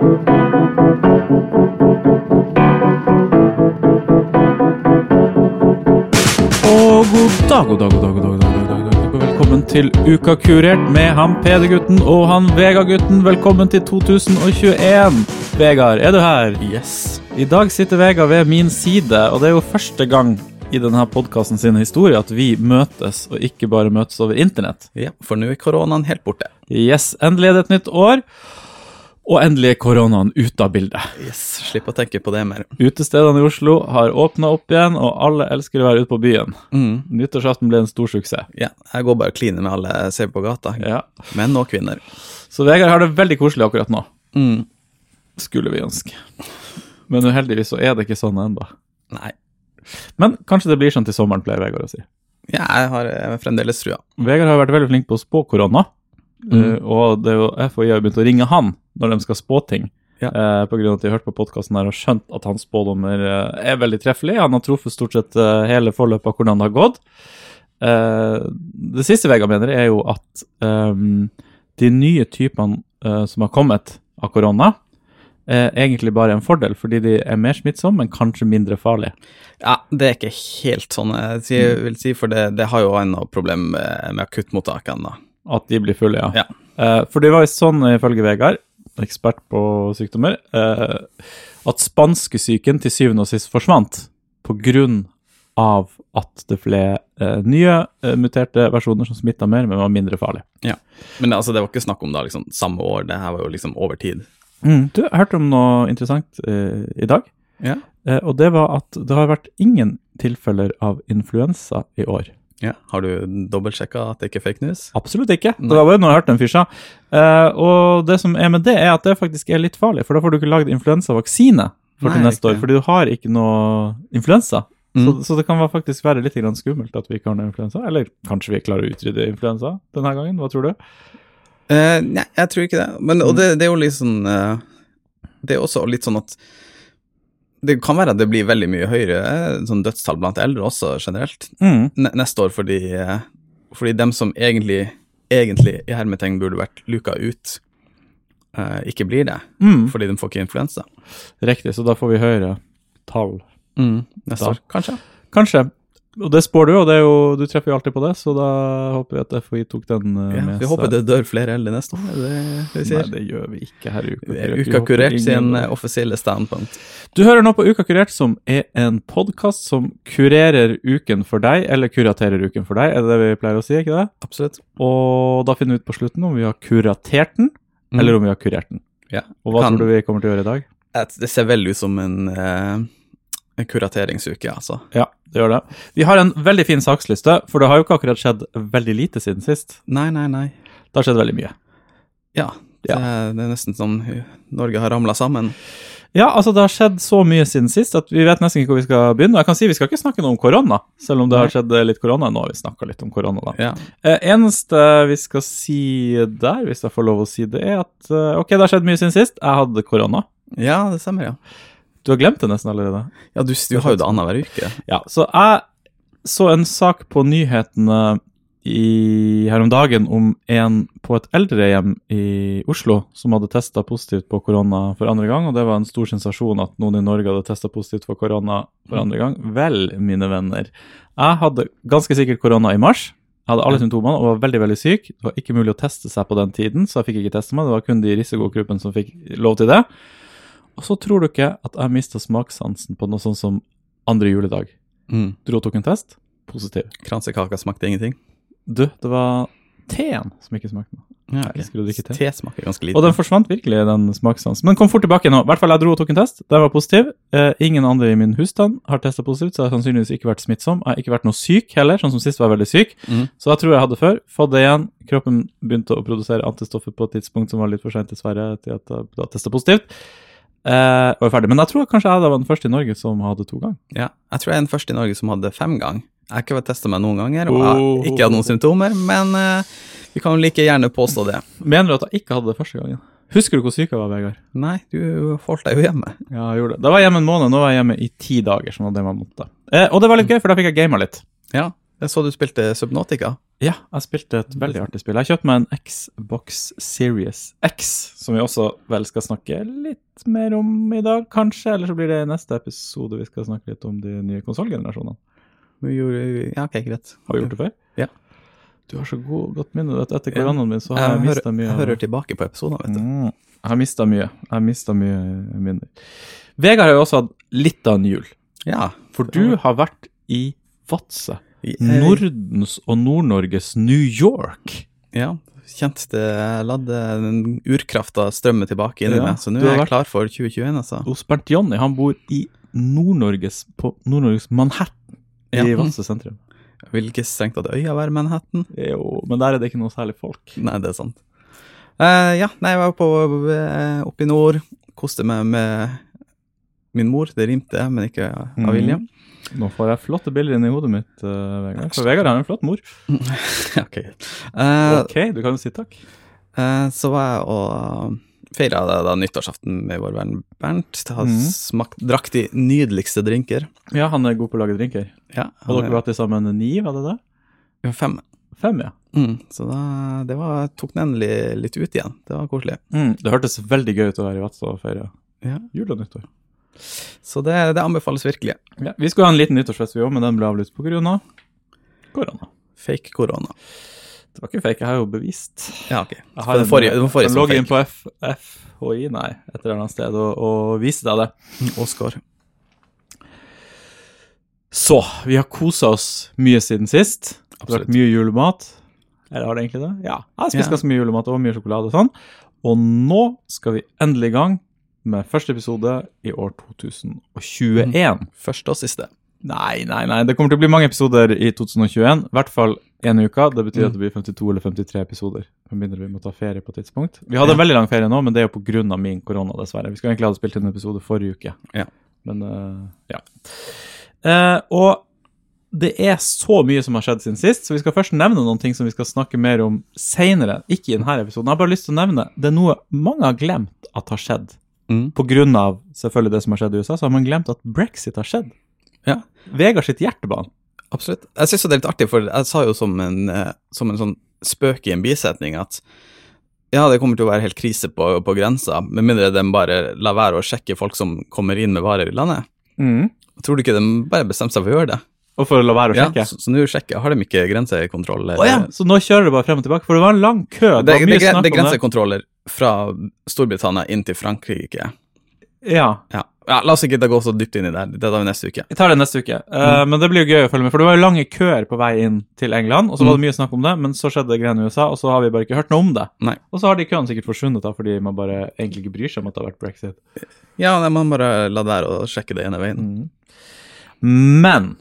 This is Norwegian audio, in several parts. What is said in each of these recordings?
Og god dag, god dag, god dag, god dag, god dag, god dag, god dag. Velkommen til Uka kurert med han PD-gutten og han Vegard-gutten. Velkommen til 2021. Vegard, er du her? Yes. I dag sitter Vegard ved min side, og det er jo første gang i denne podkasten sin historie at vi møtes, og ikke bare møtes over internett. Ja, for nå er koronaen helt borte. Yes, endelig er det et nytt år, og endelig er koronaen ute av bildet. Yes, Slipp å tenke på det mer. Utestedene i Oslo har åpna opp igjen, og alle elsker å være ute på byen. Mm. Nyttårsaften ble en stor suksess. Ja, jeg går bare og kliner med alle jeg ser på gata. Ja. Menn og kvinner. Så Vegard har det veldig koselig akkurat nå. Mm. Skulle vi ønske. Men uheldigvis så er det ikke sånn ennå. Nei. Men kanskje det blir sånn til sommeren, pleier Vegard å si. Ja, jeg har eh, fremdeles trua. Vegard har vært veldig flink på å spå korona. Mm. Uh, og det er jo FHI har begynt å ringe han når de skal spå ting. Ja. Uh, på grunn av at de har hørt på podkasten og skjønt at hans spådommer uh, er veldig treffelig. Han har truffet stort sett hele forløpet av hvordan det har gått. Eh, det siste Vegard mener, er jo at um, de nye typene som har kommet av korona, er egentlig bare en fordel, fordi de er mer smittsomme, men kanskje mindre farlige. Ja, det er ikke helt sånn jeg vil si, for det, det har jo ennå problem med, med akuttmottakene. da. At de blir fulle, ja. Ja. Eh, for det var sånn, ifølge Vegard, ekspert på sykdommer, eh, at spanskesyken til syvende og sist forsvant av at det ble eh, nye muterte versjoner som smitta mer, men var mindre farlig. Ja. Men altså, det var ikke snakk om da liksom samme år, det her var jo liksom over tid. Du, jeg hørte om noe interessant eh, i dag, Ja. eh, og det var at det har vært ingen tilfeller av influensa i år. Ja. Har du dobbeltsjekka at det ikke er fake news? Absolutt ikke. Nei. Det var bare noe jeg hørte den fyr sa. Eh, og det som er med det, er at det faktisk er litt farlig, for da får du ikke lagd influensavaksine for til neste neste år, fordi du har ikke noe influensa. Så, Mm. så det kan faktisk være litt skummelt at vi ikke har noe influensa. Eller kanskje vi klarer å utrydde influensa denne gangen, hva tror du? Uh, nei, jeg tror ikke det. Men, og det, det er jo litt sånn eh, Det er også litt sånn at Det kan være at det blir veldig mye høyere eh, sånn dødstall blant eldre også, generelt, Mm. neste år, fordi, eh, fordi dem som egentlig, egentlig i hermetegn burde vært luka ut, eh, ikke blir det. Mm. Fordi de får ikke influensa. Riktig, så da får vi høyere tall. Neste Da. år, kanskje. Kanskje. Og det spår du, og det er jo, du treffer jo alltid på det, så da håper vi at FHI tok den eh, Ja, med vi håper det dør flere eldre neste år. er Det det vi Nei, det gjør vi ikke her i Uka er Kurert. Uka Kurert sin offisielle standpunkt. Du hører nå på Uka kurert, som er en podkast som kurerer uken for deg, eller kuraterer uken for deg, er det det vi pleier å si, ikke det? Absolutt. Og da finner vi ut på slutten om vi har kuratert den, eller om vi har kurert den. Ja. Og hva Kan- tror du vi kommer til å gjøre i dag? Det ser veldig ut som en, eh, en kurateringsuke, altså. Ja, det gjør det. Vi har en veldig fin saksliste, for det har jo ikke akkurat skjedd veldig lite siden sist. Nei, nei, nei. Det har skjedd veldig mye. Ja. Det, det er nesten som Norge har ramla sammen. Ja, altså det har skjedd så mye siden sist at vi vet nesten ikke hvor vi skal begynne. Jeg kan si vi skal ikke snakke noe om korona, selv om det har skjedd litt korona. Nå har vi snakka litt om korona, da. Ja. Eh, eneste vi skal si der, hvis jeg får lov å si det, er at eh, ok, det har skjedd mye siden sist. Jeg hadde korona. ja, det stemmer, ja. Du har glemt det nesten allerede. Ja, du, du har jo det annenhver uke. Ja, så jeg så en sak på nyhetene i, her om dagen om en på et eldrehjem i Oslo som hadde testa positivt på korona for andre gang, og det var en stor sensasjon at noen i Norge hadde testa positivt for korona for andre gang. Vel, mine venner, jeg hadde ganske sikkert korona i mars. Jeg hadde alle symptomene og var veldig veldig syk. Det var ikke mulig å teste seg på den tiden, så jeg fikk ikke teste meg. Det var kun de i risikogruppen som fikk lov til det. Og så tror du ikke at jeg mista smakssansen på noe sånt som andre juledag. Mm. Dro og tok en test. Positiv. Kransekaka smakte ingenting. Du, det var teen som ikke smakte noe. Ja, Jeg elsker drikke te. Te smaker ganske lite. Og den forsvant virkelig, den smakssansen. Men kom fort tilbake nå. I hvert fall jeg dro og tok en test. Den var positiv. Eh, ingen andre i min husstand har testa positivt, så jeg har sannsynligvis ikke vært smittsom. Jeg har ikke vært noe syk heller, sånn som sist var jeg veldig syk. Mm. Så jeg tror jeg hadde før. Fått det igjen. Kroppen begynte å produsere antistoffer på et tidspunkt som var litt for seint, dessverre, til at jeg testa positivt. Eh, og er ferdig. Men jeg tror kanskje jeg var den første i Norge som hadde to ganger. Ja, jeg tror jeg er den første i Norge som hadde fem ganger. Jeg har ikke vært testa meg noen ganger, og jeg Oh. har ikke hatt noen symptomer, men uh, vi kan jo like gjerne påstå det. Mener du at jeg ikke hadde det første gangen? Husker du hvor syk jeg var, Vegard? Nei, du holdt deg jo hjemme. Ja, jeg gjorde det. Da var jeg hjemme en måned, nå var jeg hjemme i ti dager, som var det man måtte. Eh, og det var litt gøy, for da fikk jeg gama litt. Ja, jeg så du spilte Subnautica. Ja, jeg spilte et veldig artig spill. Jeg har kjøpt meg en Xbox Series X, som vi også vel skal snakke litt mer om i dag, kanskje. Eller så blir det i neste episode vi skal snakke litt om de nye konsollgenerasjonene. Ja, ok, greit. Har vi gjort det før? Ja. Du har så god, godt minne. Etter koronaen min så har Jeg, jeg, mista mye. jeg hører tilbake på episoder, vet du. Mm. Jeg har mista mye. Jeg har mista mye minner. Vegard har jo også hatt litt av en jul. Ja. For du har vært i Vadsø. Jeg- Nordens og Nord-Norges New York. Ja, kjent det ladde den urkrafta strømme tilbake inni Ja, meg, så nå er jeg vært- klar for 2021, altså. Hos Bernt Jonny. Han bor i Nord-Norges på Nord-Norges Manhattan i Ja. Vadsø sentrum. Vil ikke strengt tatt øya være Manhattan? Jo, men der er det ikke noe særlig folk. Nei, det er sant. Uh, ja, nei, jeg var på, eh, oppe i nord, koste meg med min mor. Det rimte, men ikke av Mhm. vilje. Nå får jeg flotte bilder inn i hodet mitt, uh, Vegard. For Vegard har en flott mor. ok. Uh, Ok, du kan jo si takk. Uh, så var jeg og feira da, da nyttårsaften med vår venn Bernt. Har mm. smakt, drakk de nydeligste drinker. Ja, han er god på å lage drinker. Ja, Og dere er- var til sammen ni, var det det? Ja, Fem. Fem, ja. Mm, så da, det var, tok den endelig litt ut igjen. Det var koselig. Mm, det hørtes veldig gøy ut å være i Vadsø og feire Ja. jul og nyttår. Så det, det anbefales virkelig. Ja, vi skulle ha en liten nyttårsfest, vi òg, men den ble avlyst pga. korona. Fake korona. Det var ikke fake, jeg har jo bevist. Ja, ok. Jeg har den forrige, den forrige som fake. inn på F, FHI, nei, et eller annet sted, og, og viste deg det. Oscar. Så, vi har kosa oss mye siden sist. Absolutt. vært mye julemat. Eller har det egentlig det? Ja. Jeg har spist ganske mye julemat og mye sjokolade og sånn. Og nå skal vi endelig i gang med første episode i år 2021. Første og siste. Nei, nei, nei. Det kommer til å bli mange episoder i 2021. I hvert fall en uke. Det betyr at det blir 52 eller 53 episoder. Med mindre vi må ta ferie på et tidspunkt. Vi hadde en veldig lang ferie nå, men det er jo pga. min korona, dessverre. Vi skulle egentlig ha spilt inn en episode forrige uke. Ja. Men uh, ja. Uh, og det er så mye som har skjedd siden sist, så vi skal først nevne noen ting som vi skal snakke mer om seinere. Ikke i denne episoden. Jeg har bare lyst til å nevne det er noe mange har glemt at har skjedd. Mm. Av selvfølgelig det som har skjedd i USA, så har man glemt at brexit har skjedd. Ja, Vegard sitt hjertebarn. absolutt. Jeg syns det er litt artig, for jeg sa jo som en, eh, som en sånn spøk i en bisetning at ja, det kommer til å være helt krise på, på grensa, med mindre de bare lar være å sjekke folk som kommer inn med varer i landet. Tror du ikke de bare bestemte seg for å gjøre det? Og for å la være å Ja, sjekke. så, så nå sjekker, har de ikke grensekontroll? Å ja, så nå kjører de bare frem og tilbake, for det var en lang kø. Det, Det, det, det, det. grensekontroller fra Storbritannia inn til Frankrike. Ja, Ja. ja, La oss ikke gå så dypt inn i det. Det tar vi neste uke. jeg tar det neste uke. Mm. Uh, men det blir jo gøy å følge med, for det var jo lange køer på vei inn til England, og så var det mye snakk om det, men så skjedde greier i USA, og så har vi bare ikke hørt noe om det. Nei. Og så har de køene sikkert forsvunnet da, fordi man bare egentlig ikke bryr seg om at det har vært brexit. Ja, nei, man bare la være å sjekke det ene veien. Men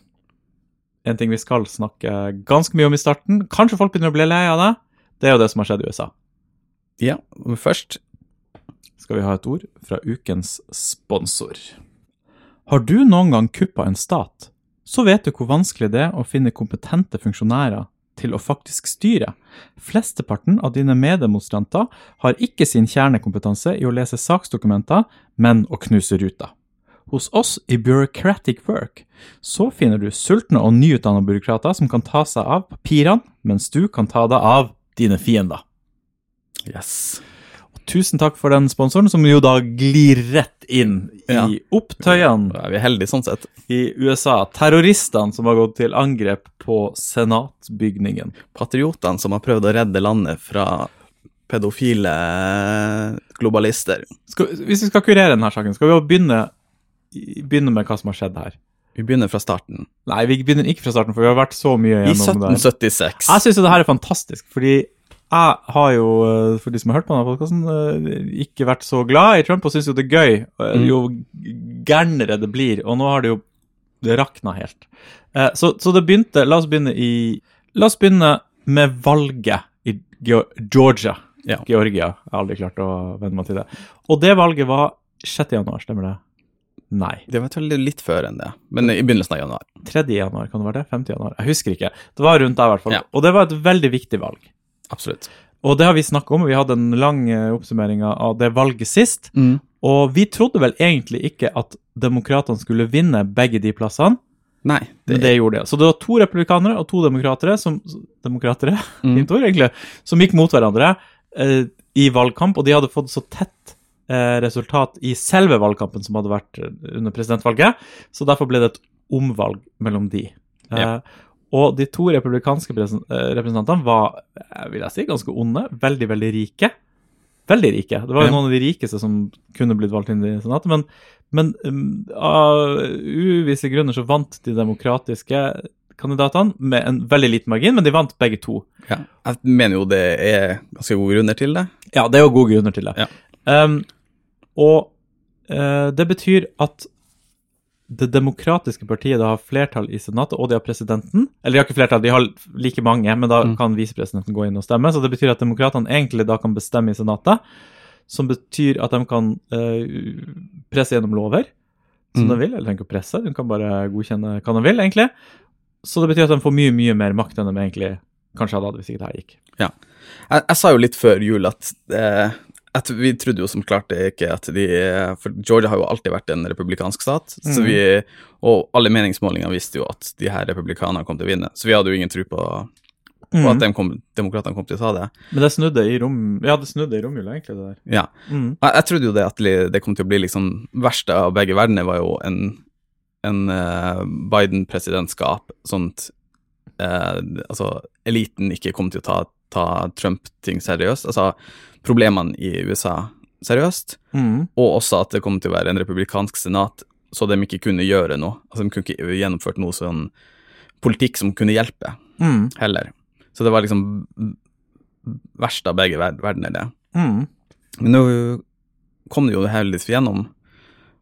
en ting vi skal snakke ganske mye om i starten, kanskje folk begynner å bli lei av det, det er jo det som har skjedd i USA. Ja, men først skal vi ha et ord fra ukens sponsor. Har du noen gang kuppa en stat, så vet du hvor vanskelig det er å finne kompetente funksjonærer til å faktisk styre. Flesteparten av dine meddemonstranter har ikke sin kjernekompetanse i å lese saksdokumenter, men å knuse ruter. Hos oss i Bureaucratic Work så finner du sultne og nyutdannede byråkrater som kan ta seg av papirene, mens du kan ta deg av dine fiender. Yes. Og Tusen takk for den sponsoren, som jo da glir rett inn Ja. i opptøyene vi er heldige sånn sett. i USA. Terroristene som har gått til angrep på senatbygningen. Patriotene som har prøvd å redde landet fra pedofile globalister. Skal, hvis vi skal kurere denne saken, skal vi begynne, begynne med hva som har skjedd her. Vi begynner fra starten. Nei, vi begynner ikke fra starten, for vi har vært så mye gjennom det. I 1776. Jeg syns jo det her er fantastisk, fordi jeg har jo, eh, for de som har hørt på denne podkasten, ikke vært så glad i Trump og syns jo det er gøy eh, Mm. jo gærnere det blir. Og nå har det jo det rakna helt. Eh, Så, så det begynte La oss begynne i La oss begynne med valget i Georgia. Ja. Georgia. Jeg har aldri klart å venne meg til det. Og det valget var 6. januar, stemmer det? Nei. Det var litt før enn det, men i begynnelsen av januar. 3. januar, kan det være det? 5. januar? Jeg husker ikke. Det var rundt der, i hvert fall. Ja. Og det var et veldig viktig valg. Absolutt. Og det har vi snakket om, vi hadde en lang eh, oppsummering av det valget sist. Mm. Og vi trodde vel egentlig ikke at demokratene skulle vinne begge de plassene, Nei. Men det gjorde de. Så det var to republikanere og to demokratere som Demokratere? Mm. Ord, egentlig. Som gikk mot hverandre eh, i valgkamp, og de hadde fått så tett eh, resultat i selve valgkampen som hadde vært eh, under presidentvalget, så derfor ble det et omvalg mellom de. Eh, Ja. Og de to republikanske eh, representantene var, eh, vil jeg si, ganske onde. Veldig, veldig rike. Veldig rike. Det var jo noen av de rikeste som kunne blitt valgt inn i senatet, men, men um, av uvisse grunner så vant de demokratiske kandidatene med en veldig liten margin, men de vant begge to. Ja. Jeg mener jo det er ganske gode grunner til det. Ja, det er jo gode grunner til det. Ja. Um, og uh, det betyr at det demokratiske partiet da har flertall i senatet, og de har presidenten. Eller de har ikke flertall, de har like mange, men da Mm. kan visepresidenten gå inn og stemme. Så det betyr at demokratene egentlig da kan bestemme i senatet, som betyr at de kan eh, presse gjennom lover som Mm. de vil. Eller trenger ikke å presse, de kan bare godkjenne hva de vil, egentlig. Så det betyr at de får mye, mye mer makt enn de egentlig kanskje hadde hatt hvis ikke det her gikk. Jeg, jeg sa jo litt før jul at, eh, at vi trodde jo som klart det ikke at de For Georgia har jo alltid vært en republikansk stat, så Mhm. vi, og alle meningsmålinger visste jo at de her republikanerne kom til å vinne, så vi hadde jo ingen tro på, på Mm. at de kom, demokratene kom til å ta det. Men det snudde i rom... Ja, det snudde i romjula, egentlig, det der. Ja. Mm. Jeg, jeg trodde jo det at det kom til å bli liksom verste av begge verdener, var jo en, en uh, Biden-presidentskap, at eh, altså, eliten ikke kom til å ta, ta Trump-ting seriøst. Altså problemene i USA seriøst, Mm. og også at det kom til å være en republikansk senat, så de ikke kunne gjøre noe. Altså De kunne ikke gjennomført noe sånn politikk som kunne hjelpe, Mm. heller. Så det var liksom verst av begge ver- verdener, det. Mm. Men nå kom det jo heldigvis gjennom.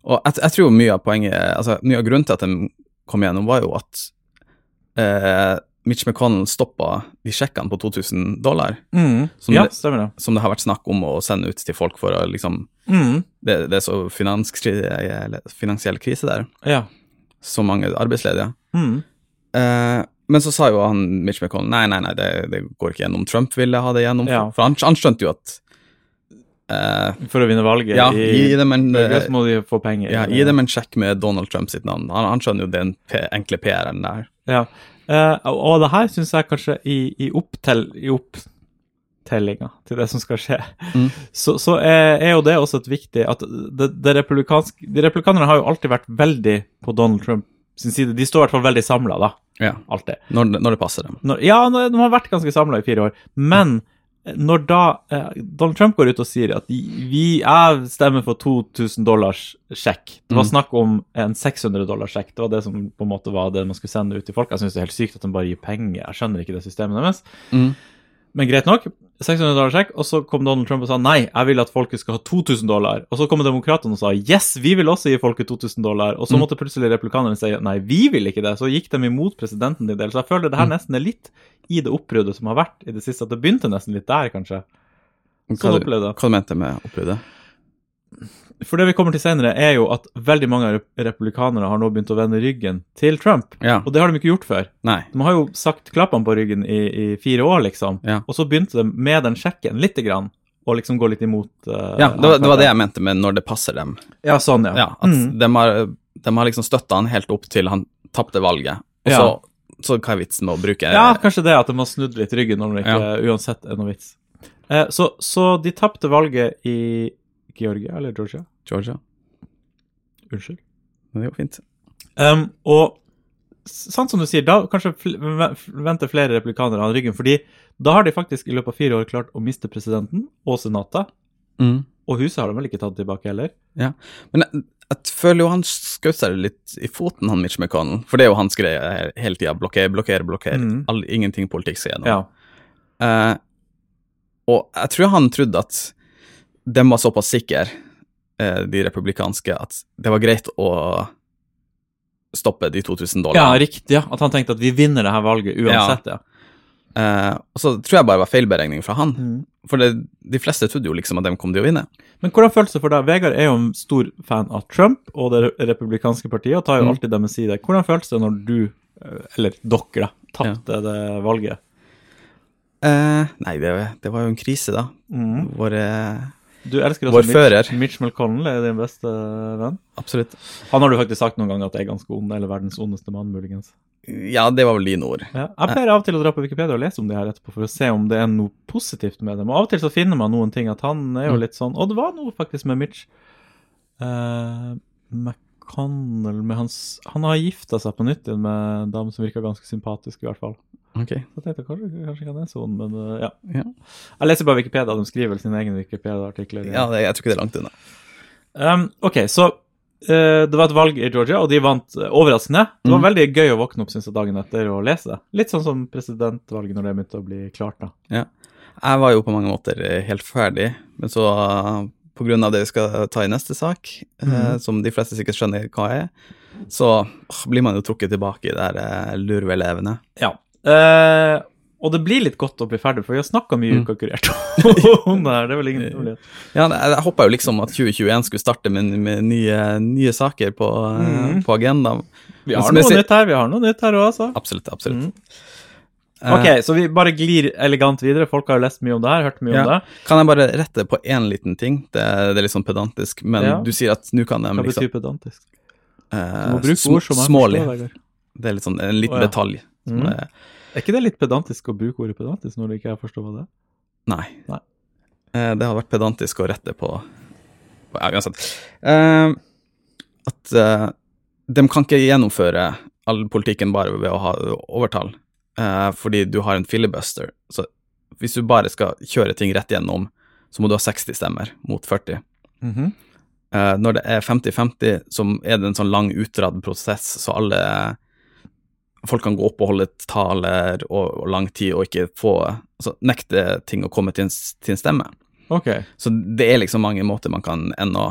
Og jeg, jeg tror mye av poenget, altså mye av grunnen til at de kom gjennom, var jo at eh, Mitch McConnell stoppa de sjekkene på 2000 dollar, Mm. Som Ja, det- det. som det har vært snakk om å sende ut til folk for å liksom Mm. Det, det er så eller finansiell krise der, Ja. så mange arbeidsledige. Mm. Eh, men så sa jo han Mitch McConnell nei, nei, nei, det, det går ikke gjennom. Trump ville ha det gjennom, Ja. for han, han skjønte jo at eh, For å vinne valget Ja, i gi dem en så må de få penger. Ja, gi dem en sjekk med Donald Trump sitt navn. Han, han skjønner jo den enkle PR-en der. Ja. Eh, og det her syns jeg kanskje i, i, opptell, i opptellinga til det som skal skje, Mm. så, så er, er jo det også et viktig at det, det De republikanerne har jo alltid vært veldig på Donald Trump sin side. De står i hvert fall veldig samla, da. Ja, Alltid. når, når det passer dem. Når, ja, de har vært ganske samla i fire år. Men når da eh, Donald Trump går ut og sier at vi, jeg stemmer for 2000 dollars sjekk Det var Mm. snakk om en 600 dollars sjekk. Det var det som på en måte var det man skulle sende ut til folk. Jeg syns det er helt sykt at de bare gir penger. Jeg skjønner ikke det systemet deres. Mm. Men greit nok. 600 dollar sjekk, og så kom Donald Trump og sa nei, jeg vil at folket skal ha 2000 dollar. Og så kom demokratene og sa yes, vi vil også gi folket 2000 dollar. Og så Mm. måtte plutselig republikanerne si nei, vi vil ikke det. Så gikk de imot presidenten din del. Så jeg føler det her Mm. nesten er litt i det oppryddet som har vært i det siste. At det begynte nesten litt der, kanskje. Sånn du- jeg. hva du mente med oppbruddet? For det vi kommer til senere, er jo at veldig mange rep- republikanere har nå begynt å vende ryggen til Trump. Ja. Og det har de ikke gjort før. Nei. De har jo sagt klappene på ryggen i, i fire år, liksom. Ja. Og så begynte de med den sjekken lite grann, og liksom gå litt imot uh, Ja, det var, det var det jeg mente med når det passer dem. Ja, sånn, ja. Ja, At Mm. de, har, de har liksom støtta han helt opp til han tapte valget. Og så, så hva er vitsen med å bruke Ja, kanskje det at de har snudd litt ryggen når det ikke uansett er noe vits. Eh, så, så de tapte valget i Georgia, eller Georgia? Georgia? Unnskyld. Men det jo fint. Um, og sant som du sier, da kanskje fl venter flere replikanere av ryggen, fordi da har de faktisk i løpet av fire år klart å miste presidenten og senatet, Mm. og huset har de vel ikke tatt tilbake heller? Ja. Men jeg, jeg føler jo han skjøt seg litt i foten, han Mitch McConnell. For det er jo hans greie hele tida. Blokkere, blokkere, blokkere. Mm. All, ingenting politikk skal gjennom. Ja. Uh, og jeg tror han trodde at de var såpass sikre, eh, de republikanske, at det var greit å stoppe de 2000 dollarene. ja, riktig. ja. At han tenkte at vi vinner det her valget uansett, ja. Uh, og så tror jeg bare det var feilberegning fra han. Mm. For det, de fleste trodde jo liksom at de kom til å vinne. Men hvordan føles det for deg? Vegard er jo en stor fan av Trump og det republikanske partiet, og tar jo Mm. alltid deres side. Hvordan føles det når du, eh, eller dere, tapte det valget? Uh, nei, det, det var jo en krise, da. Mm. Våre Du elsker Vår også fører. Mitch, Mitch McConnell, er din beste venn. Absolutt. Han har du faktisk sagt noen ganger at er ganske ond, eller verdens ondeste mann, muligens. Ja, det var vel dine ord. Ja. Jeg pleier av og til å dra på Wikipedia og lese om det her etterpå, for å se om det er noe positivt med dem. Og av og til så finner man noen ting at han er jo Mm. litt sånn Og det var noe faktisk med Mitch eh, McConnell med hans Han har gifta seg på nytt igjen med en dame som virker ganske sympatisk, i hvert fall. Ok. Så jeg tenkte kanskje, kanskje ikke han er sånn, men uh, ja. Ja, Jeg leser bare Wikipedia, de skriver vel sine egne Wikipedia-artikler. ja det, jeg tror ikke det er langt unna. Um, ok, så eh, det var et valg i Georgia, og de vant uh, overraskende. Det var Mhm. veldig gøy å våkne opp synes jeg, dagen etter og lese det. Litt sånn som presidentvalget når det begynte å bli klart. da. Ja. Jeg var jo på mange måter eh, helt ferdig, men så eh, av det vi skal ta i neste sak, eh, Mhm. som de fleste sikkert skjønner hva er, så åh, blir man jo trukket tilbake i det her uh, lurvelevene. Ja. Eh, og det blir litt godt å bli ferdig, for vi har snakka mye Mm. ukalkulert om det her. Det er vel ingen mulighet. Ja, jeg, håpa jo liksom at 2021 skulle starte med, med nye, nye saker på, eh, Mhm. på agendaen. Vi har noe nytt her, vi har noe nytt her òg, altså. Absolutt, absolutt. Mm. Eh, Ok, så vi bare glir elegant videre. Folk har jo lest mye om det her, hørt mye om det. Kan jeg bare rette på én liten ting? Det, det er litt sånn pedantisk, men Ja. du sier at nå kan de Hva liksom betyr pedantisk? Eh, sm- Smålig. Det er litt sånn en liten oh, ja. detalj. Som Mhm. er, Er ikke det litt pedantisk å bruke ordet pedantisk når du ikke forstår hva det er? nei. Nei. Eh, det har vært pedantisk å rette på, på Ja, uansett. Eh, at eh, de kan ikke gjennomføre all politikken bare ved å ha overtall, eh, fordi du har en filibuster. Så hvis du bare skal kjøre ting rett gjennom, så må du ha 60 stemmer mot 40. Mhm. Eh, når det er 50-50, så er det en sånn lang, utdratt prosess, så alle folk kan gå opp og holde taler og, og lang tid og ikke få altså, nekte ting å komme til en, til en stemme. Ok. Så det er liksom mange måter man kan ennå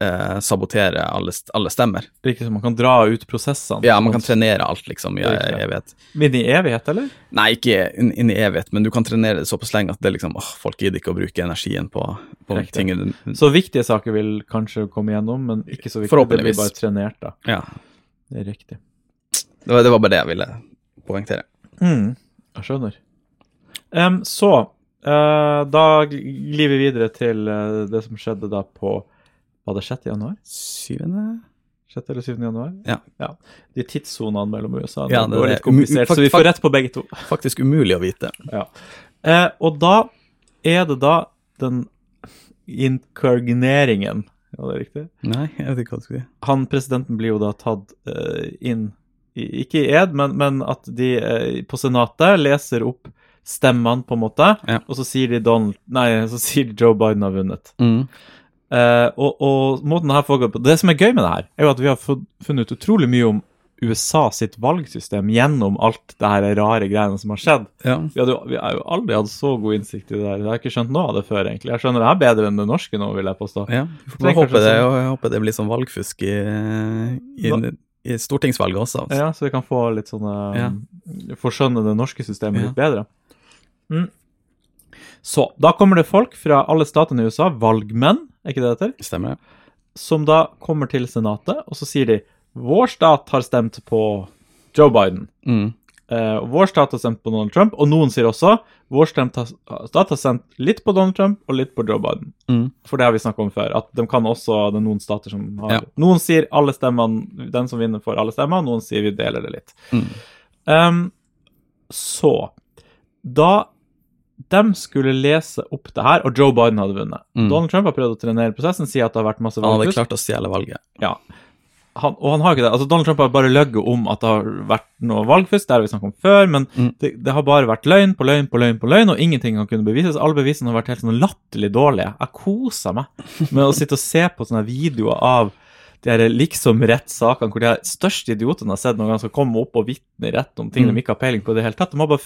eh, sabotere alle, alle stemmer. Riktig, som man kan dra ut prosessene. Ja, man kan trenere alt, liksom, i evighet. Inn i evighet, eller? Nei, ikke inn, inn i evighet, men du kan trenere det såpass lenge at det liksom, åh, folk gidder ikke å bruke energien på, på ting. Så viktige saker vil kanskje komme gjennom, men ikke så viktige. Det blir bare trenert, da. Ja, Det er riktig. det var, det var bare det jeg ville poengtere. Mm, jeg skjønner. Um, så uh, da glir vi videre til uh, det som skjedde da på Var det 6. januar? 7. 6. eller 7. januar? Ja. De tidssonene mellom USA Ja, det går litt komplisert, så vi får rett på begge to. Faktisk umulig å vite. Eh, og da er det da den inkargineringen Var det riktig? Nei, jeg vet ikke hva du skal si. han presidenten blir jo da tatt eh, inn, i, ikke i ed, men, men at de eh, på senatet leser opp stemmene, på en måte, Ja. og så sier de Donald, nei, så sier Joe Biden har vunnet. Mm. Eh, og, og måten det her foregår på Det som er gøy med det her, er jo at vi har funnet ut utrolig mye om USA sitt valgsystem gjennom alt det her rare greiene som har skjedd. Ja. Vi, hadde, vi har jo aldri hatt så god innsikt i det der. Jeg har ikke skjønt noe av det før, egentlig. Jeg skjønner det her bedre enn det norske nå, vil jeg påstå. ja. jeg håper, Det jeg håper det blir sånn valgfusk i, i, i stortingsvalget også. Altså. Ja, så vi kan få litt sånne Ja. Forskjønne det norske systemet Ja. litt bedre. Mm. Så da kommer det folk fra alle statene i USA, valgmenn, er ikke det det heter, Stemmer det? som da kommer til Senatet, og så sier de vår stat har stemt på Joe Biden. Mm. Uh, vår stat har stemt på Donald Trump, og noen sier også vår stat har stemt litt på Donald Trump og litt på Joe Biden. Mm. For det har vi snakka om før, at de kan også, det er noen stater som har Ja. Noen sier alle stemmene, den som vinner, får alle stemmer, noen sier vi deler det litt. Mm. Um, så Da de skulle lese opp det her, og Joe Biden hadde vunnet Mm. Donald Trump har prøvd å trenere prosessen, sier at det har vært masse Han hadde klart å stjele valget. Ja. Han, og han har ikke det. Altså, Donald Trump har bare løyet om at det har vært noe valgfusk, det har vi snakket om før, men Mm. det, det har bare vært løgn på løgn på løgn på løgn, og ingenting har kunnet bevises. Alle bevisene har vært helt sånn latterlig dårlige. Jeg koser meg med å sitte og se på sånne videoer av de her liksom rettssakene hvor de største idiotene har sett noen gang skal komme opp og vitne rett om ting Mm. de ikke har peiling på i det hele tatt. De har bare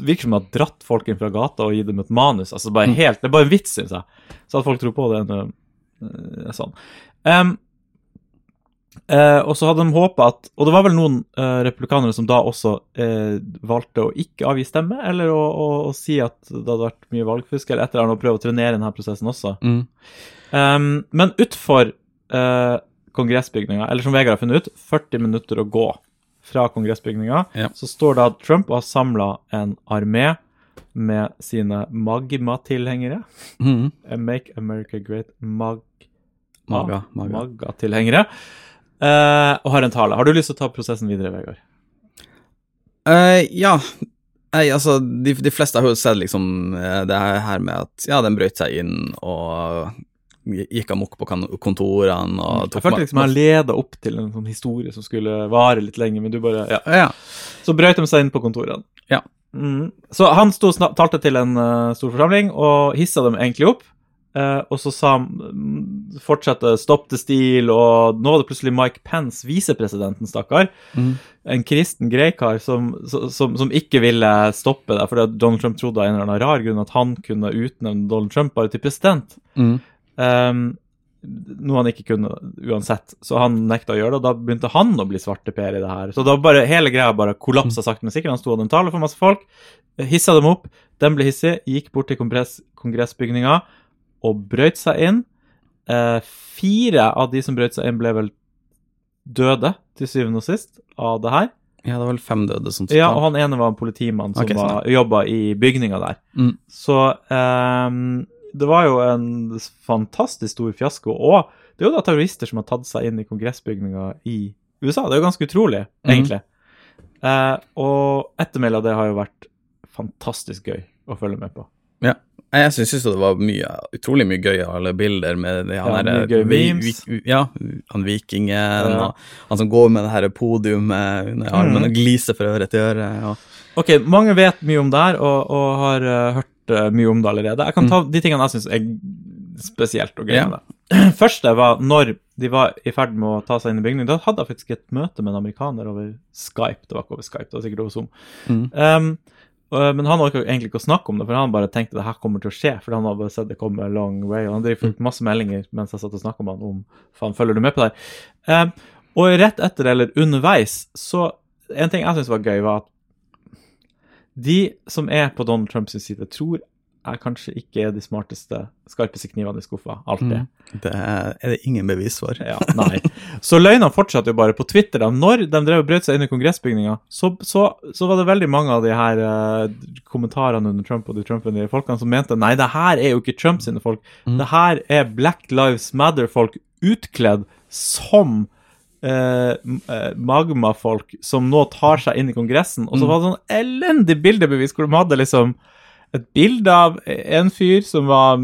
virker som de har dratt folk inn fra gata og gitt dem et manus. altså bare Mm. helt, Det er bare en vits, syns jeg. Så at folk tror på det, er noe- er sånn. Um, uh, og så hadde de håpa at Og det var vel noen uh, republikanere som da også uh, valgte å ikke avgi stemme, eller å, å, å si at det hadde vært mye valgfusk, eller et eller annet, og prøve å trenere denne prosessen også. Mm. Um, men utfor eh, kongressbygninga, eller som Vegard har funnet ut, 40 minutter å gå fra kongressbygninga, Ja. så står det at Trump har samla en armé med sine Magma-tilhengere. Mhm. Eh, Make America Great Mag... Maga. maga. Maga-tilhengere. Eh, og har en tale. Har du lyst til å ta prosessen videre, Vegard? Uh, ja. Nei, altså, de, de fleste har jo sett liksom det her med at ja, den brøt seg inn og gikk amok på kontorene og Jeg følte liksom jeg leda opp til en sånn historie som skulle vare litt lenger, men du bare Ja. Ja. Så brøt de seg inn på kontorene. Ja. Mm. Så han sto talte til en uh, stor forsamling og hissa dem egentlig opp. Uh, og så sa han mm, fortsette stopp til stil, og nå var det plutselig Mike Pence, visepresidenten, stakkar. Mm. En kristen greikar som, som, som ikke ville stoppe det, fordi Donald Trump trodde av en eller annen rar grunn at han kunne utnevne Donald Trump bare til president. Mhm. Um, noe han ikke kunne uansett, så han nekta å gjøre det. Og da begynte han å bli svarteper i det her. Så da bare, hele greia bare kollapsa sakte, men sikkert. Han sto og hadde en tale for masse folk, hissa dem opp. Den ble hissig, gikk bort til kongress, kongressbygninga og brøt seg inn. Eh, fire av de som brøt seg inn, ble vel døde til syvende og sist av det her. ja, det var vel fem døde som Ja, og han ene var en politimann som okay, sånn. jobba i bygninga der. Mm. Så ehm, det var jo en fantastisk stor fiasko. Og det er jo da terrorister som har tatt seg inn i kongressbygninga i USA. Det er jo ganske utrolig, egentlig. egentlig. Eh, og ettermælet av det har jo vært fantastisk gøy å følge med på. Ja. Jeg syns det var mye, utrolig mye gøy alle bilder med det, han Ja, der, vi- vi- ja, han vikingen, Ja. han som går med det her podiumet under armen mm. og gliser fra øre til øre. Og, Ok, mange vet mye om det her, og, og har uh, hørt eh, mye om det allerede. Jeg kan ta de tingene jeg syns er spesielt og gøy Ja. med det. Første var når de var i ferd med å ta seg inn i bygningen. Da hadde jeg faktisk et møte med en amerikaner over Skype. Det var ikke over Skype, det var sikkert over Zoom. Mm. Um, men han orka egentlig ikke å snakke om det, for han bare tenkte det her kommer til å skje. For han hadde bare sett det komme a long way. Og han driver fikk masse meldinger mens jeg satt og snakka med han om faen, følger du med på det her? Um, og rett etter eller underveis, så En ting jeg syntes var gøy, var at de som er på Donald Trumps side, tror jeg kanskje ikke er de smarteste, skarpeste knivene i skuffa. Alltid. det er det ingen bevis for. Ja, nei. Så løgnene fortsatte jo bare på Twitter. da. Når de drev og brøt seg inn i kongressbygninga, så, så, så var det veldig mange av de her uh, kommentarene under Trump og de Trump-vennlige folkene som mente nei, det her er jo ikke Trump sine folk. Mm. Det her er Black Lives Matter-folk utkledd som eh, eh, som nå tar seg inn i Kongressen. Og så Mm. var det sånn elendig bildebevis hvor de hadde liksom et bilde av en fyr som var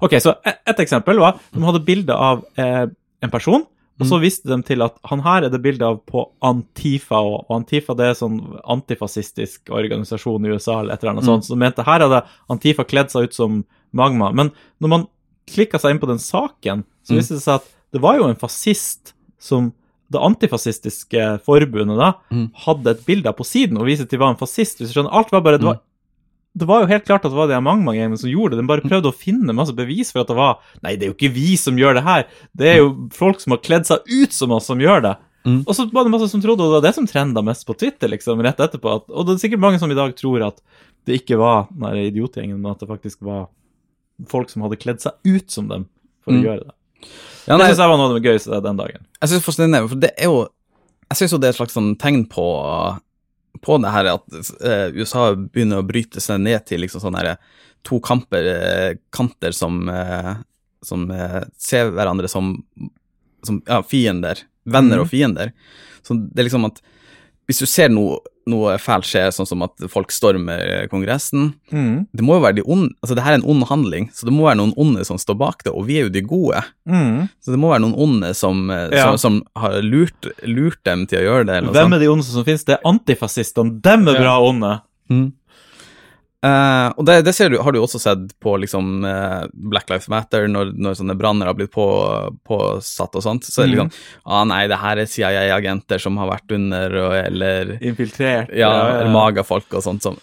Ok, så et, et eksempel var de hadde bilde av eh, en person, og så viste de til at han her er det bilde av på Antifa, og, Antifa det er sånn antifascistisk organisasjon i USA eller et eller annet sånt, så de mente her hadde Antifa kledd seg ut som magma. Men når man klikka seg inn på den saken, så Mm. viste det seg at det var jo en fascist som det antifascistiske forbundet da, Mm. hadde et bilde av på siden og viste til var en fascist. Hvis du skjønner, alt var bare, det var det var jo helt klart at det var de Magma-gamene som gjorde det. De bare prøvde å finne masse bevis for at det var Nei, det er jo ikke vi som gjør det her. Det er jo folk som har kledd seg ut som oss, som gjør det. Mm. Og så var det masse som trodde, og det var det som trenda mest på Twitter, liksom, rett etterpå. At, og det er sikkert mange som i dag tror at det ikke var den idiotgjengen, men at det faktisk var folk som hadde kledd seg ut som dem for Mm. å gjøre det. Ja, Det nei, syns jeg var noe av det gøyeste den dagen. Jeg det fascinerende, for det er jo Jeg synes jo det er et slags sånn tegn på på det her at eh, USA begynner å bryte seg ned til liksom sånne her to kamper, eh, kanter som, eh, som eh, ser hverandre som, som ja, fiender. Venner mm. og fiender. Så det er liksom at hvis du ser noe, noe fælt skjer, sånn som at folk stormer Kongressen Mm. Det må jo være de onde Altså, det her er en ond handling, så det må være noen onde som står bak det, og vi er jo de gode. Mm. Så det må være noen onde som, eh, Ja. som, som har lurt, lurt dem til å gjøre det. Eller Hvem er de onde som finnes? Det er antifascistene. Dem er Ja. bra onde. Mm. Eh, og det, det ser du, har du også sett på liksom, uh, Black Lives Matter, når, når sånne branner har blitt på, påsatt og sånt. Så er det liksom ah, nei, det her er CIA-agenter som har vært under, og, eller Infiltrert. ja, eller magafolk og sånt. Som,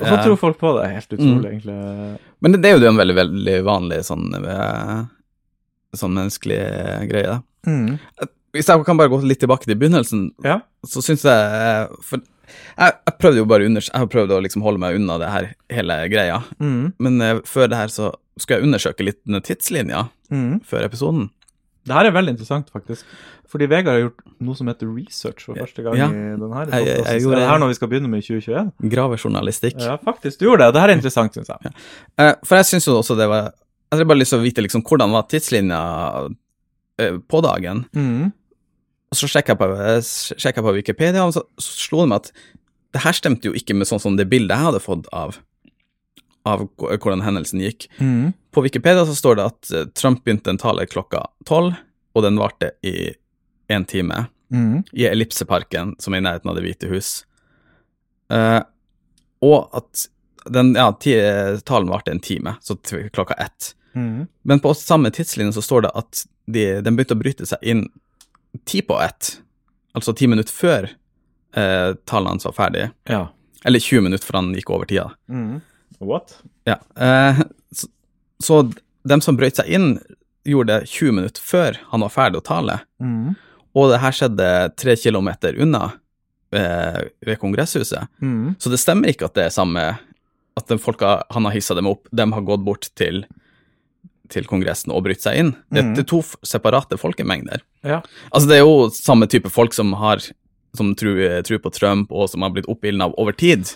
Og så eh, tror folk på det. Helt utrolig, Mm. egentlig. Men det, det er jo en veldig, veldig vanlig sånn, sånn menneskelig greie. da. Mm. Hvis jeg kan bare gå litt tilbake til begynnelsen, Ja. så syns jeg For jeg, jeg prøvde jo bare under, jeg prøvde å liksom holde meg unna det her hele greia. Mm. Men uh, før det her så skulle jeg undersøke litt tidslinja Mm. før episoden. Det her er veldig interessant, faktisk. Fordi Vegard har gjort noe som heter research for første gang Ja. i denne her Jeg- jeg- jeg. Gjorde det her når vi skal begynne med i 2021? Gravejournalistikk. Ja, faktisk, du gjorde det. Det her er interessant, syns jeg. Eh, for jeg syns jo også det var Jeg hadde bare lyst til å vite liksom hvordan var tidslinja eh, på dagen. Mm. Og så sjekka jeg, på- eh, sjekket jeg på Wikipedia, og så, så slo det meg at det her stemte jo ikke med sånn som det bildet jeg hadde fått av, av hvordan hendelsen gikk. Mm. På Wikipedia så står det at eh, Trump begynte en tale klokka tolv, og den varte i én time. Mm. i Ellipseparken, som er i nærheten av Det hvite hus. Uh, og at den, ja, talen varte en time, så klokka ett. Mm. Men på samme tidslinje så står det at de, den begynte å bryte seg inn ti på ett, altså ti minutter før eh, tallene hans var ferdig. Ja. Eller 20 minutter før han gikk over tida. Mm. What? Ja. Eh, så, så dem som brøt seg inn, gjorde det 20 minutter før han var ferdig å tale. Mm. Og det her skjedde tre kilometer unna eh, ved Kongresshuset. Mm. Så det stemmer ikke at det er samme At de folka han har hissa dem opp, de har gått bort til, til Kongressen og bryte seg inn. Det, er to separate folkemengder. Ja. Altså, det er jo samme type folk som har som tror, tror på Trump, og som har blitt oppildna over tid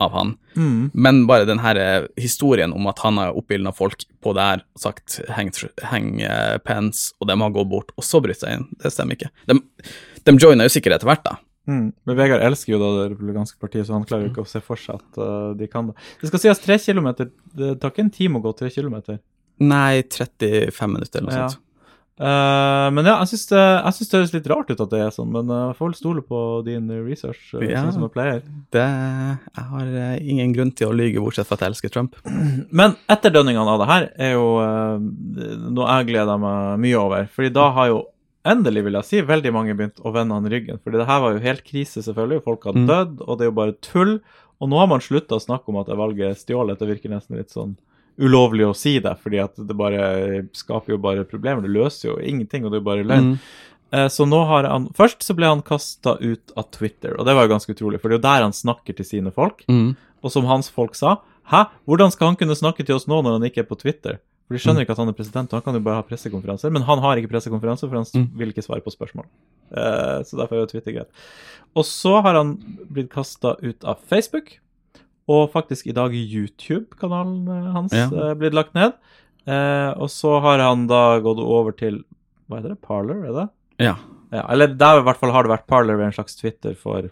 av han. Mm. Men bare den her eh, historien om at han har oppildna folk på der, sagt heng, heng pens, og de har gått bort, og så brytt seg inn, det stemmer ikke. De, de joiner jo sikkert etter hvert, da. Mm. Men Vegard elsker jo da det republikanske partiet, så han klarer jo ikke å se for seg at uh, de kan det. Det skal sies tre kilometer. Det tar ikke en time å gå tre kilometer. Nei, 35 minutter eller noe Ja. sånt. Uh, men ja, jeg syns det, det høres litt rart ut at det er sånn, men eh, jeg får vel stole på din research, uh, Ja. som jeg pleier. Det, jeg har ingen grunn til å lyge, bortsett fra at jeg elsker Trump. Men etterdønningene av det her er jo noe jeg gleder meg mye over. Fordi da har jo endelig, vil jeg si, veldig mange begynt å vende han ryggen. Fordi det her var jo helt krise, selvfølgelig. Folk har Mm. og det er jo bare tull. Og nå har man slutta å snakke om at det valget er stjålet. Det virker nesten litt sånn ulovlig å si det, fordi at det bare skaper jo bare problemer. Det løser jo ingenting, og det er bare løgn. Mm. Eh, Så nå har han Først så ble han kasta ut av Twitter, og det var jo ganske utrolig, for det er jo der han snakker til sine folk. Mm. Og som hans folk sa, hæ, hvordan skal han kunne snakke til oss nå når han ikke er på Twitter? For de skjønner ikke at han er president, og han kan jo bare ha pressekonferanser. Men han har ikke pressekonferanser, for han Mm. vil ikke svare på spørsmål. Uh, så derfor er jo Twitter greit. Og så har han blitt kasta ut av Facebook, og faktisk i dag YouTube-kanalen eh, hans Ja. eh, blitt lagt ned. Eh, og så har han da gått over til Hva heter det? Parler, er det? Ja. Ja, eller der i hvert fall har det vært Parler en slags Twitter for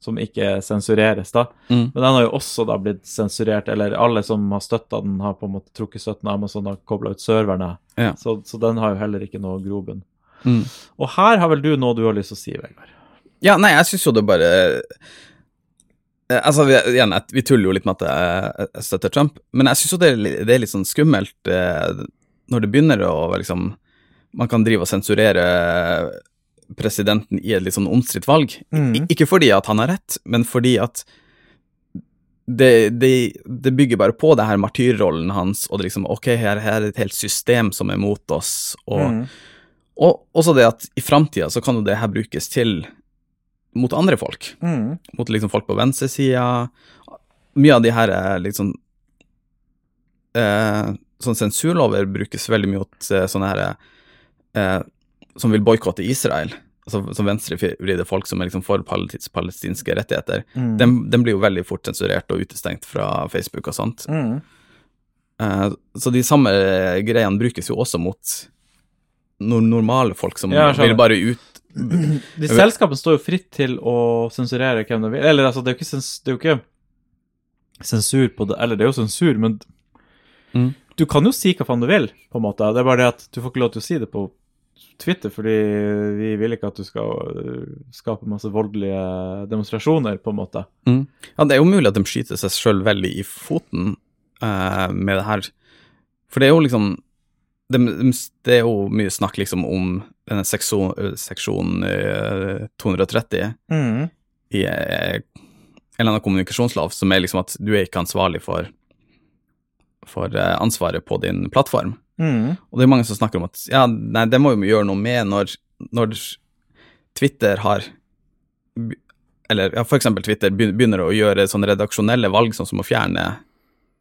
som ikke sensureres, da. Mm. Men den har jo også da blitt sensurert, eller alle som har støtta den, har på en måte trukket støtten. Amazon har kobla ut serverne, Ja. så, så den har jo heller ikke noe grobunn. Mm. Og her har vel du noe du har lyst til å si, Vegard? Ja, nei, jeg syns jo det bare Altså, vi, igjen, vi tuller jo litt med at jeg, jeg støtter Trump, men jeg syns jo det det er litt sånn skummelt eh, når det begynner å liksom Man kan drive og sensurere presidenten i et litt sånn omstridt valg. Mm. Ikke fordi at han har rett, men fordi at det, det, det bygger bare på det her martyrrollen hans, og det liksom Ok, her, her er et helt system som er mot oss, og Mm. og også det at i framtida så kan jo det her brukes til mot andre folk. Mm. Mot liksom folk på venstresida. Mye av de her er liksom eh, Sånn sensurlover brukes veldig mye mot eh, sånne her eh, Som vil boikotte Israel. Altså som venstrevridde folk som er liksom for palestinske rettigheter. Mm. Den, den blir jo veldig fort sensurert og utestengt fra Facebook og sånt. Mm. Eh, så de samme greiene brukes jo også mot nor normale folk som Ja, vil bare ut De selskapene står jo fritt til å sensurere hvem de vil. Eller altså, det er jo ikke, sens det er jo ikke sensur på det Eller det er jo sensur, men Mm. du kan jo si hva faen du vil, på en måte. Det er bare det at du får ikke lov til å si det på Twitter, fordi vi vil ikke at du skal øh, skape masse voldelige demonstrasjoner, på en måte. Mm. Ja, det er jo mulig at de skyter seg sjøl veldig i foten uh, med det her. For det er jo liksom de, de, Det er jo mye snakk liksom om denne seksjon, seksjon eh, 230 i eh, en eller annen kommunikasjonslov som er liksom at du er ikke ansvarlig for, for eh, ansvaret på din plattform. Mm. Og det er mange som snakker om at ja, nei, det må vi gjøre noe med når, når Twitter har Eller ja, eksempel Twitter begynner å gjøre sånne redaksjonelle valg, sånn som å fjerne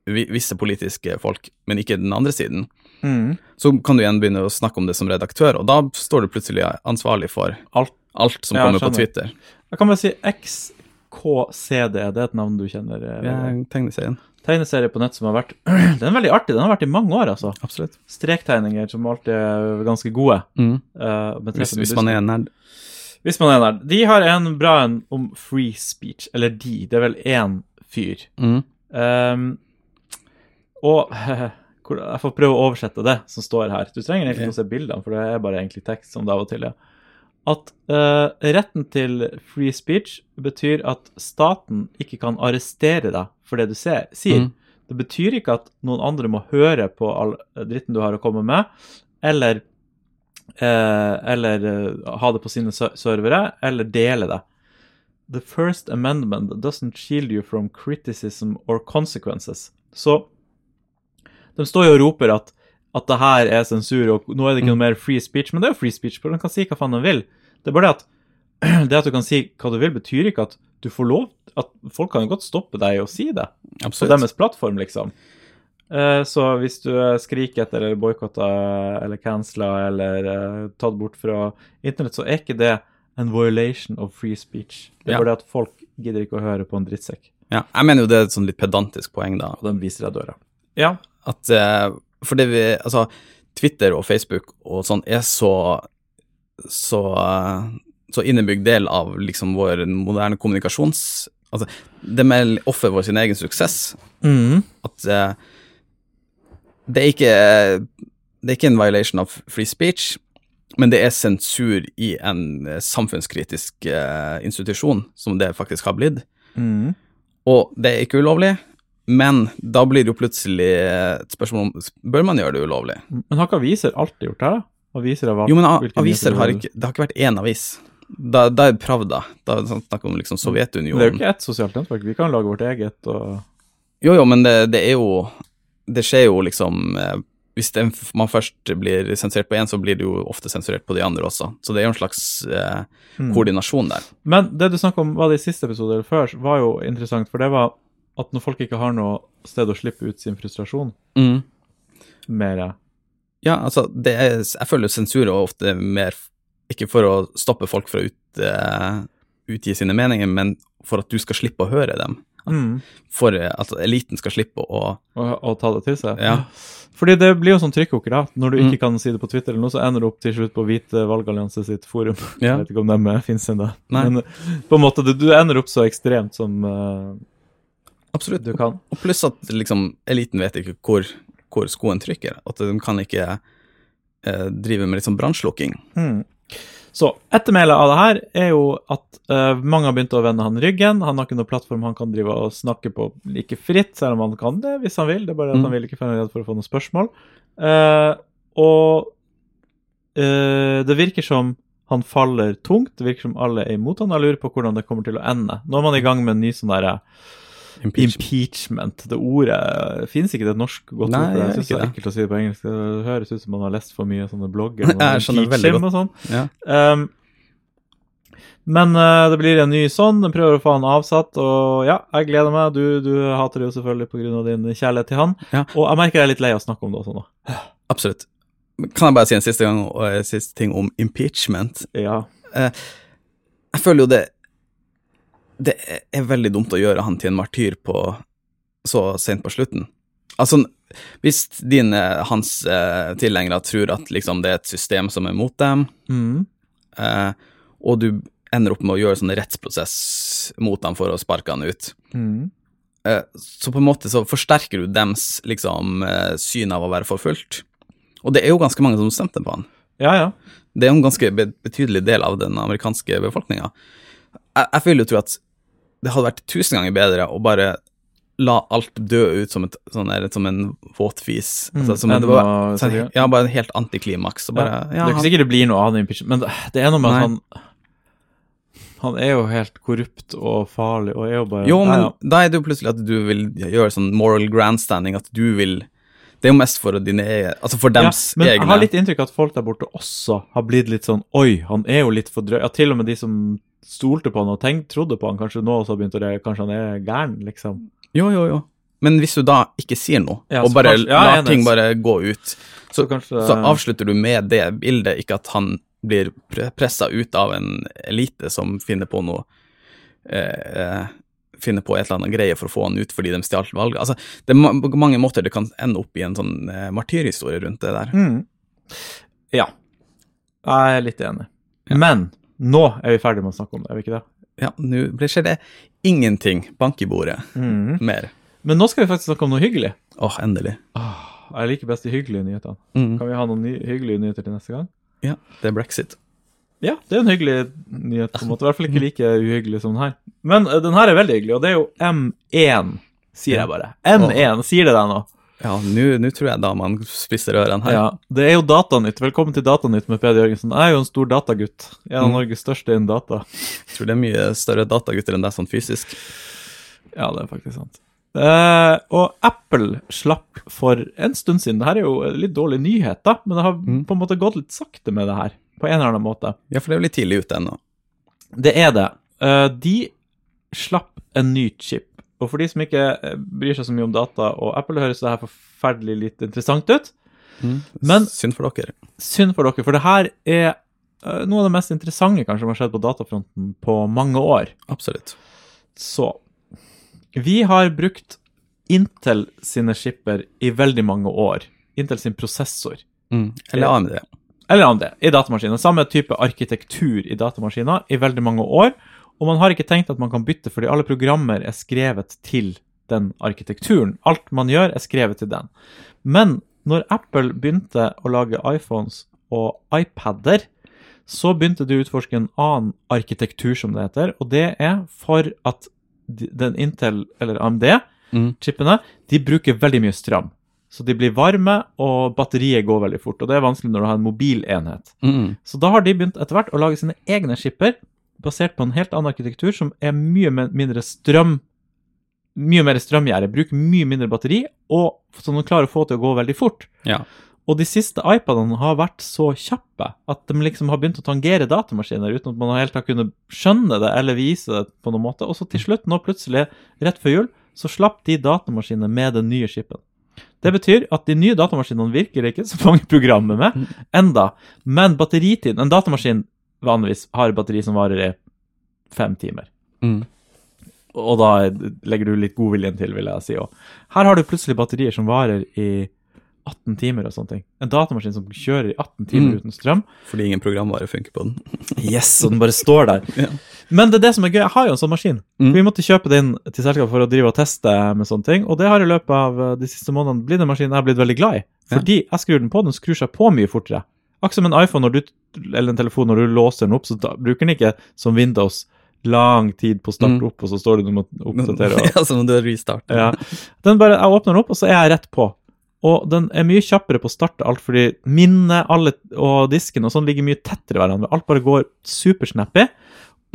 visse politiske folk, men ikke den andre siden. Mm. så kan du igjen begynne å snakke om det som redaktør, og da står du plutselig ansvarlig for Alt. alt som Ja, kommer på. Twitter. Jeg kan bare si XKCD, det er et navn du kjenner. eh, Ja, Tegneserien. Tegneserie på nett som har vært Den er veldig artig. Den har vært i mange år, altså. Absolutt. Strektegninger som alltid er ganske gode. Mm. Uh, Hvis, hvis man er en nerd. Hvis man er nerd. De har en bra en om free speech. Eller de. Det er vel én fyr. Mm. Um, og jeg får prøve å oversette det som står her. Du trenger egentlig ikke å se bildene, for det er bare egentlig tekst som det av og til er. At uh, retten til free speech betyr at staten ikke kan arrestere deg for det du ser, sier. Mm. Det betyr ikke at noen andre må høre på all dritten du har å komme med, eller, eh, eller eh, ha det på sine ser- servere, eller dele det. The First Amendment doesn't shield you from criticism or consequences. Så de står jo og roper at, at det her er sensur, og nå er det ikke noe mer free speech, men det er jo free speech, for de kan si hva faen de vil. Det er bare det at det at du kan si hva du vil, betyr ikke at du får lov At folk kan jo godt stoppe deg å si det Absolutt. på deres plattform, liksom. Eh, Så hvis du skriker etter eller boikotter eller canceler eller eh, tatt bort fra internett, så er ikke det en violation of free speech. Det er Ja. bare det at folk gidder ikke å høre på en drittsekk. Ja, jeg mener jo det er et sånn litt pedantisk poeng, da. Og den viser deg døra. Ja. At eh, For vi Altså, Twitter og Facebook og sånn er så så, eh, så innebygd del av liksom vår moderne kommunikasjons... Altså, de er offer for sin egen suksess. Mm. At eh, det er ikke Det er ikke en violation of free speech, men det er sensur i en samfunnskritisk institusjon, som det faktisk har blitt. Mm. Og det er ikke ulovlig, men da blir det jo plutselig et spørsmål om bør man gjøre det ulovlig. Men har ikke aviser alltid gjort det? da? Aviser har Jo, men aviser har ikke Det har ikke vært én avis. Da, da er Pravda. Da er det sånn snakk om liksom Sovjetunionen. Det er jo ikke ett sosialt nettverk. Vi kan lage vårt eget og Jo, jo, men det, det er jo Det skjer jo liksom eh, Hvis det, man først blir sensurert på én, så blir det jo ofte sensurert på de andre også. Så det er jo en slags eh, Mm. koordinasjon der. Men det du snakka om var det i siste episode eller før, var jo interessant, for det var at når folk ikke har noe sted å slippe ut sin frustrasjon Mm. mer Ja, altså, det er, jeg føler sensur er ofte mer Ikke for å stoppe folk fra å ut, uh, utgi sine meninger, men for at du skal slippe å høre dem. mm. For at eliten skal slippe å Å, å ta det til seg. Ja. Fordi det blir jo sånn trykkoker, da. Når du Mm. ikke kan si det på Twitter, eller noe, så ender du opp til slutt på Hvite valgallianse sitt forum. Ja. Jeg vet ikke om de finnes ennå. Men på en måte, du, du ender opp så ekstremt som eh, Absolutt. du kan. Og pluss at liksom, eliten vet ikke hvor, hvor skoen trykker. At de kan ikke eh, drive med litt sånn brannslukking. Mm. Så ettermælet av det her er jo at uh, mange har begynt å vende han ryggen. Han har ikke noen plattform han kan drive og snakke på like fritt, selv om han kan det hvis han vil. Det er bare at Mm. han vil ikke være redd for å få noen spørsmål. Uh, og uh, det virker som han faller tungt. Det virker som alle er imot han. Jeg lurer på hvordan det kommer til å ende. Nå er man i gang med en ny sånn derre Impeachment. Impeachment. Det ordet Fins ikke det et norsk godt Nei, ord for det? Jeg syns det er ekkelt å si det på engelsk. Det høres ut som man har lest for mye sånne blogger. Impeach og sånn. Ja. Um, men uh, det blir en ny sånn. Den prøver å få han avsatt, og ja, jeg gleder meg. Du, du hater det jo selvfølgelig pga. din kjærlighet til han. Ja. Og jeg merker jeg er litt lei av å snakke om det også nå. Absolutt. Kan jeg bare si en siste, gang, og en siste ting om impeachment? Ja. Jeg føler jo det Det er veldig dumt å gjøre han til en martyr på så sent på slutten. Altså, hvis dine, hans eh, tilhengere tror at liksom det er et system som er mot dem, Mm. eh, og du ender opp med å gjøre sånn rettsprosess mot dem for å sparke han ut, Mm. eh, så på en måte så forsterker du dems liksom eh, syn av å være forfulgt. Og det er jo ganske mange som stemte på han. Ja, ja. Det er jo en ganske betydelig del av den amerikanske befolkninga. Jeg, jeg vil jo tro at det hadde vært tusen ganger bedre å bare la alt dø ut som, et, sånn der, som en våtfis. Altså, som enn det var, å- sånn, ja, bare en helt antiklimaks. ja. ja, det er ikke sikkert det blir noe av den impeachment, men det, er noe med at han Han er jo helt korrupt og farlig, og er jo bare Jo, men ja, ja. da er det jo plutselig at du vil gjøre sånn moral grandstanding, at du vil Det er jo mest for dine egne Altså for Ja, dems men egne jeg har litt inntrykk av at folk der borte også har blitt litt sånn Oi, han er jo litt for drøy. Ja, til og med de som stolte på han og tenkte, trodde på han, kanskje nå også har begynt å Kanskje han er gæren, liksom. Jo, jo, jo. Men hvis du da ikke sier noe, Ja, og bare kanskje- ja, lar ting bare gå ut, så, Så kanskje- så avslutter du med det bildet, ikke at han blir pre pressa ut av en elite som finner på noe eh, eh, Finner på et eller annet greie for å få han ut fordi de stjal valget. Altså, det er ma mange måter det kan ende opp i en sånn eh, martyrhistorie rundt det der. Mm. Ja. Jeg er litt enig. Ja. Men nå er vi ferdig med å snakke om det, er vi ikke det? Ja, nå blir- skjer det ingenting. Bank i bordet. Mer. Men nå skal vi faktisk snakke om noe hyggelig. Åh, endelig. Oh, jeg liker best de hyggelige nyhetene. Mm. Kan vi ha noen ny hyggelige nyheter til neste gang? Ja, det er brexit. Ja, det er en hyggelig nyhet, på en måte. I hvert fall ikke like uhyggelig som den her. Men uh, den her er veldig hyggelig, og det er jo M1, sier jeg bare. M1, sier det deg nå? Ja, nå tror jeg da man spisser ørene her. Ja, det er jo Datanytt. Velkommen til Datanytt med Peder Jørgensen. Jeg er jo en stor datagutt. En av Mm. Norges største innen data. Jeg tror det er mye større datagutter enn deg sånn fysisk. Ja, det er faktisk sant. Eh, og Apple slapp for en stund siden. Dette er jo litt dårlig nyhet, da, men det har Mm. på en måte gått litt sakte med det her. På en eller annen måte. Ja, for det er jo litt tidlig ute ennå. Det er det. Eh, de slapp en ny chip. Og for de som ikke eh, bryr seg så mye om data og Apple, høres det her forferdelig litt interessant ut. Men- Synd for dere. Synd for dere, for det her er eh, noe av det mest interessante kanskje som har skjedd på datafronten på mange år. Absolutt. Så vi har brukt Intel sine skipper i veldig mange år. Intel sin prosessor. Eller AMD. Eller AMD i datamaskiner. Samme type arkitektur i datamaskiner i veldig mange år. Og man har ikke tenkt at man kan bytte, fordi alle programmer er skrevet til den arkitekturen. Alt man gjør, er skrevet til den. Men når Apple begynte å lage iPhones og iPader, så begynte de å utforske en annen arkitektur, som det heter. Og det er for at den Intel, eller AMD-chipene, de bruker veldig mye strøm. Så de blir varme, og batteriet går veldig fort. Og det er vanskelig når du har en mobil enhet. Mm. Så da har de begynt etter hvert å lage sine egne skipper, basert på en helt annen arkitektur, som er mye mindre strøm Mye mer strømgjerde, bruker mye mindre batteri, og som de klarer å få til å gå veldig fort. Ja. Og de siste iPadene har vært så kjappe at de liksom har begynt å tangere datamaskiner uten at man helt har kunnet skjønne det eller vise det på noen måte. Og så til slutt, nå plutselig, rett før jul, så slapp de datamaskinene med den nye skipen. Det betyr at de nye datamaskinene virker ikke så mange programmer med enda, men batteritiden En datamaskin vanligvis har batteri som varer i fem timer. Mm. Og da legger du litt godviljen til, vil jeg si. òg. her har du plutselig batterier som varer i 18 timer og sånne ting. En datamaskin som kjører i 18 timer Mm. uten strøm. Fordi ingen programvare funker på den. Yes, og den bare står der. Ja. Men det er det som er gøy. Jeg har jo en sånn maskin. Mm. Vi måtte kjøpe den til selskapet for å drive og teste med sånne ting. Og det har i løpet av eh, de siste månedene blitt en maskin jeg har blitt veldig glad i. Fordi jeg skrur den på, den skrur seg på mye fortere. Akkurat som en iPhone du, eller en telefon når du låser den opp, så da, bruker den ikke som Windows lang tid på å starte Mm. opp, og så står det du må oppdatere. Og, ja, som om du har restartet. ja. Den bare, Jeg åpner den opp, og så er jeg rett på. Og den er mye kjappere på å starte alt, fordi minnet alle, og disken og sånn ligger mye tettere hverandre. Alt bare går supersnappy.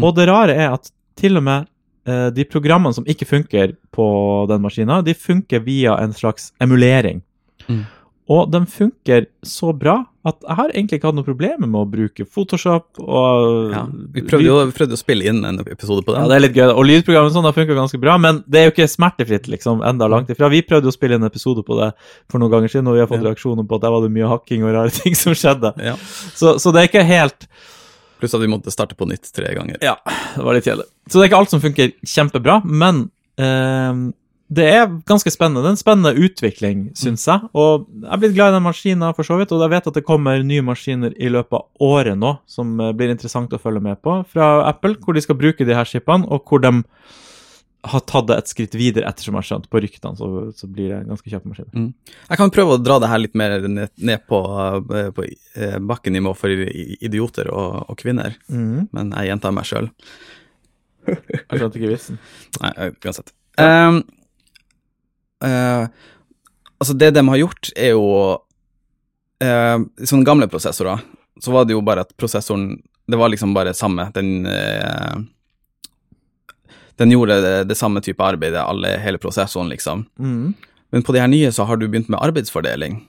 Og det rare er at til og med eh, de programmene som ikke funker på den maskina, de funker via en slags emulering. Mm. Og de funker så bra at jeg har egentlig ikke hatt noe problemer med å bruke Photoshop og Ja. Vi prøvde jo vi prøvde å spille inn en episode på det. ja, det er litt gøy. Og lydprogrammet sånn har funka ganske bra, men det er jo ikke smertefritt, liksom, enda langt ifra. Vi prøvde å spille inn en episode på det for noen ganger siden, og vi har fått Ja. reaksjoner på at der var det mye hakking og rare ting som skjedde. Ja. Så, så det er ikke helt Pluss at vi måtte starte på nytt tre ganger. Ja, det var litt kjedelig. Så det er ikke alt som funker kjempebra, men ehm, det er ganske spennende. Det er en spennende utvikling, syns jeg. Og jeg er blitt glad i den maskinen for så vidt, og jeg vet at det kommer nye maskiner i løpet av året nå som eh, blir interessant å følge med på fra Apple, hvor de skal bruke de her chipene, og hvor de har tatt det et skritt videre, ettersom jeg har skjønt på ryktene, så, så blir det ganske kjappe maskiner. Jeg kan prøve å dra det her litt mer ned, ned på, eh, på eh, bakkenivå for idioter og, og kvinner, mm. men jeg gjentar meg sjøl. Jeg skjønte ikke vitsen. Nei, uansett. Ehm, eh, altså, det de har gjort, er jo uh, Sånne gamle prosessorer, så var det jo bare at prosessoren Det var liksom bare samme. Den eh, Den gjorde det, det samme type arbeidet, alle, hele prosessoren, liksom. Mm. Men på de her nye så har du begynt med arbeidsfordeling.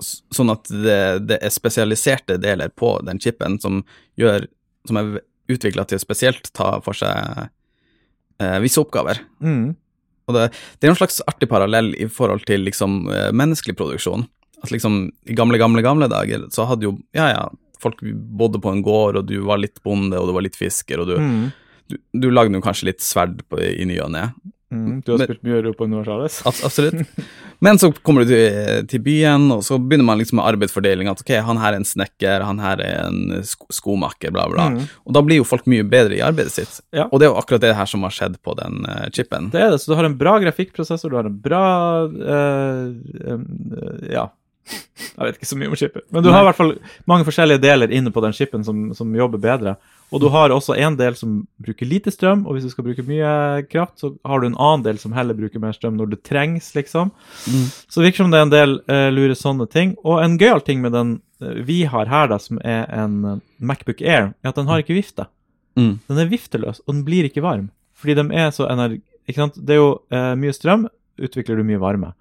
Sånn at det, det er spesialiserte deler på den chipen som gjør Som er utvikla til å spesielt ta for seg eh, visse oppgaver. Mhm. Og det, det er en slags artig parallell i forhold til liksom eh, menneskelig produksjon. At liksom i gamle, gamle, gamle dager så hadde jo Ja, ja, folk bodde på en gård, og du var litt bonde, og du var litt fisker, og du, Mm. du, du lagde jo kanskje litt sverd på, i ny og ne. Mm. Du har Men- spilt mye Europa Universalis. Abs- Absolutt. Men så kommer du til, til byen, og så begynner man liksom med arbeidsfordeling. At ok, han her er en snekker, han her er en sko skomaker, bla, bla. Mm. Og da blir jo folk mye bedre i arbeidet sitt. Ja. Og det er jo akkurat det her som har skjedd på den uh, chipen. Det er det, så du har en bra grafikkprosessor, du har en bra uh, um, uh, Ja. Jeg vet ikke så mye om chipen, men du har i hvert fall mange forskjellige deler inne på den chipen som, som jobber bedre. Og du har også en del som bruker lite strøm, og hvis du skal bruke mye kraft, så har du en annen del som heller bruker mer strøm når det trengs, liksom. Mm. Så det virker som det er en del uh, lure sånne ting. Og en gøyal ting med den uh, vi har her, da, som er en eh, Macbook Air, er at den har ikke vifte. Mm. Den er vifteløs, og den blir ikke varm. Fordi de er så energi... Ikke sant? Det er jo uh, mye strøm, utvikler du mye varme.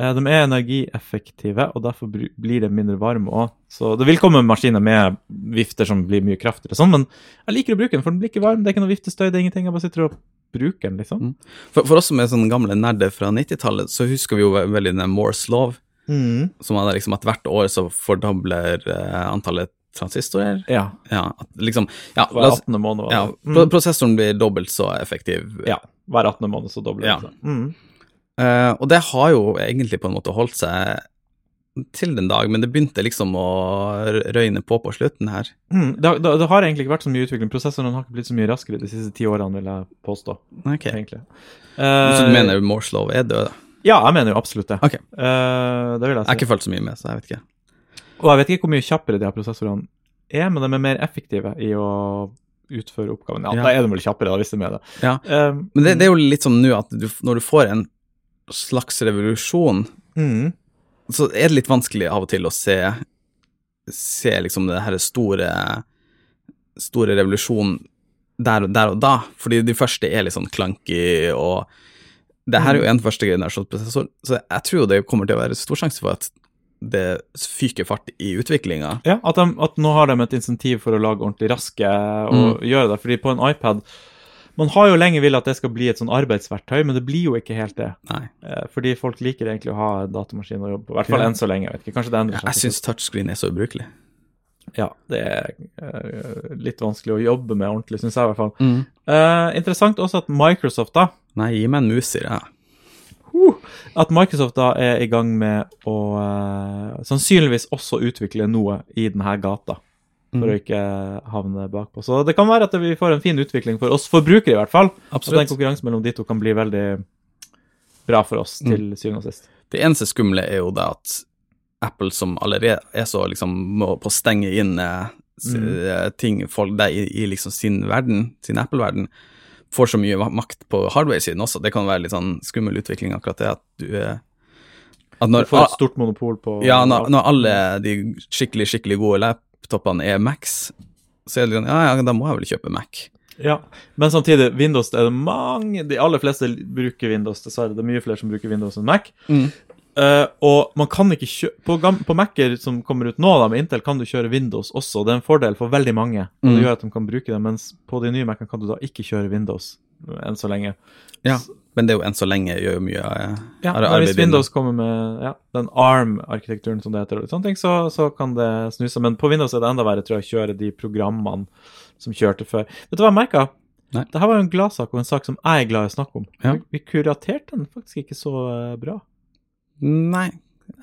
Eh, de er energieffektive, og derfor blir det mindre varme òg. Så det vil komme maskiner med vifter som blir mye kraftigere, sånn, men jeg liker å bruke den, for den blir ikke varm. Det er ikke noe viftestøy, det er ingenting. Jeg bare sitter og bruker den, liksom. Mm. For, for oss som er sånne gamle nerder fra 90-tallet, så husker vi jo veldig den Moores lov, Mm. som er liksom at hvert år så fordobler eh, antallet transistorer. Ja. Ja, liksom Ja, Hver 18. måned. var ja Mm. prosessoren blir dobbelt så effektiv. ja. Hver 18. måned så dobler Ja. det seg. Mm. Eh, og det har jo egentlig på en måte holdt seg til den dag, men det begynte liksom å røyne på på slutten her. Mm. Det, det, det har egentlig ikke vært så mye utvikling. Prosessoren har ikke blitt så mye raskere de siste ti årene, vil jeg påstå. Okay. Uh, Så du Eh, mener Moores lov er død? da? Ja, jeg mener jo absolutt det. Okay. Uh, det vil jeg Jeg har ikke fulgt så mye med, så jeg vet ikke. Og jeg vet ikke hvor mye kjappere de her prosessorene er, men de er mer effektive i å utføre oppgaven. Ja, Ja. da er de vel kjappere, da, hvis de er det. Ja. Men det, det er jo litt sånn nå at du, når du får en slags revolusjon, mm, så er det litt vanskelig av og til å se, se liksom det her store, store revolusjonen der, der og da, fordi de første er litt sånn clunky, og det her er jo en første generasjonsprosessor, så jeg tror jo det kommer til å være stor sjanse for at det fyker fart i utviklinga. ja, at, de, at nå har de et insentiv for å lage ordentlig raske og gjøre det. fordi på en iPad Man har jo lenge villet at det skal bli et sånn arbeidsverktøy, men det blir jo ikke helt det. Nei. Eh, fordi folk liker egentlig å ha datamaskin å jobbe på. I hvert fall enn så lenge. jeg vet ikke, Kanskje det endrer seg. Jeg syns touchscreen er så ubrukelig. Ja, det er eh, litt vanskelig å jobbe med ordentlig, syns jeg i hvert fall. Eh, interessant også at Microsoft da, Nei, gi meg en mus, sier jeg. at Microsoft da er i gang med å uh, sannsynligvis også utvikle noe i denne gata. For å ikke havne bakpå. Så det kan være at vi får en fin utvikling for oss forbrukere, i hvert fall. At den konkurransen mellom de to kan bli veldig bra for oss til syvende og sist. Det eneste skumle er jo det at Apple, som allerede er så liksom må på å stenge inn eh, s- eh, ting folk der i, i liksom sin verden, sin Apple-verden, får så mye makt på hardware-siden også. Det kan være litt sånn skummel utvikling, akkurat det at du eh, At Du får et stort monopol på ja, når, når alle de skikkelig, skikkelig gode laptopene er Macs, så er det sånn Ja, ja, da må jeg vel kjøpe Mac. Ja, men samtidig, Windows er det mange De aller fleste bruker Windows, dessverre. Det er mye flere som bruker Windows enn Mac. Eh, og man kan ikke kjøre på, på Mac-er som kommer ut nå, da, med Intel, kan du kjøre Windows også. Det er en fordel for veldig mange, og det Mm. gjør at de kan bruke det. Mens på de nye Mac-ene kan du da ikke kjøre Windows enn så lenge. Ja, men det er jo enn så lenge gjør jo mye eh, Ja, ar- arbeid Hvis. Windows kommer med ja, den ARM-arkitekturen som det heter, og sånne ting, så, så kan det snuse. Men på Windows er det enda verre tror jeg, å kjøre de programmene som kjørte før. Vet du hva jeg merka? Dette var jo en gladsak og en sak som jeg er glad i å snakke om. Ja. Vi, vi kuraterte den faktisk ikke så eh, bra. Nei,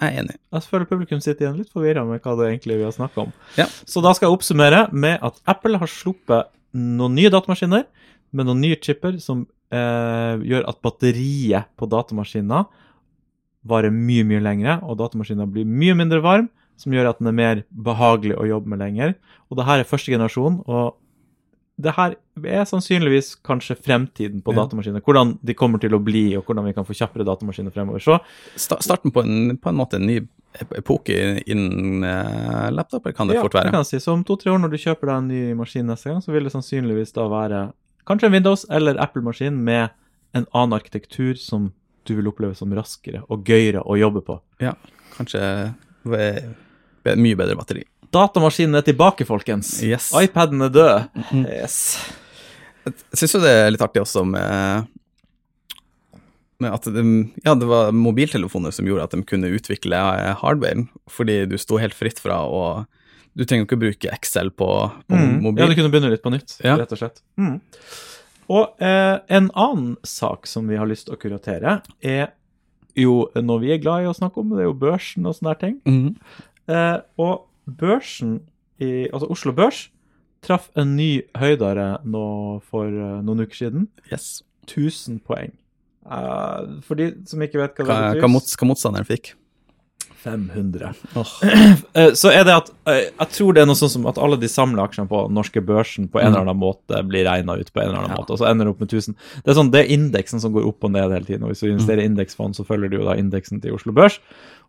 jeg er enig. Jeg føler publikum sitter igjen litt forvirra med hva det egentlig vi har snakka om. Ja. Så da skal jeg oppsummere med at Apple har sluppet noen nye datamaskiner med noen nye chipper som eh, gjør at batteriet på datamaskiner varer mye, mye lengre, og datamaskinen blir mye mindre varm, som gjør at den er mer behagelig å jobbe med lenger. Og det her er første generasjon, og det her er sannsynligvis kanskje fremtiden på Ja. datamaskiner. Hvordan de kommer til å bli, og hvordan vi kan få kjappere datamaskiner fremover. Så Sta starten på en, på en måte en ny epoke innen uh, laptoper, kan det ja, fort det være. kan jeg si. Så om to-tre år når du kjøper deg en ny maskin neste gang, så vil det sannsynligvis da være kanskje en Windows eller Apple-maskin med en annen arkitektur som du vil oppleve som raskere og gøyere å jobbe på. Ja, kanskje mye bedre batteri. Datamaskinen er tilbake, folkens. Yes. iPaden er død. Yes. Jeg syns jo det er litt artig også med med at de, ja, det var mobiltelefoner som gjorde at de kunne utvikle hardware, fordi du sto helt fritt fra å Du trenger jo ikke bruke Excel på, på Mm. mobil. Ja, du kunne begynne litt på nytt, Ja. rett og slett. Mm. Og eh, en annen sak som vi har lyst til å kuratere, er jo noe vi er glad i å snakke om, det er jo børsen og sånne ting. Mm. Eh, og børsen, i, altså Oslo Børs, traff en ny høydere nå for uh, noen uker siden. Yes. 1000 poeng. Uh, for de som ikke vet hva det betyr hva, hva motstanderen fikk. 500. Åh. Eh, Så er det at eh, Jeg tror det er noe sånn som at alle de samla aksjene på norske børsen på en eller annen måte blir regna ut på en eller annen Ja. måte, og så ender det opp med 1000. Det er sånn, det er indeksen som går opp og ned hele tiden. og Hvis du investerer i indeksfond, så følger du jo da indeksen til Oslo Børs.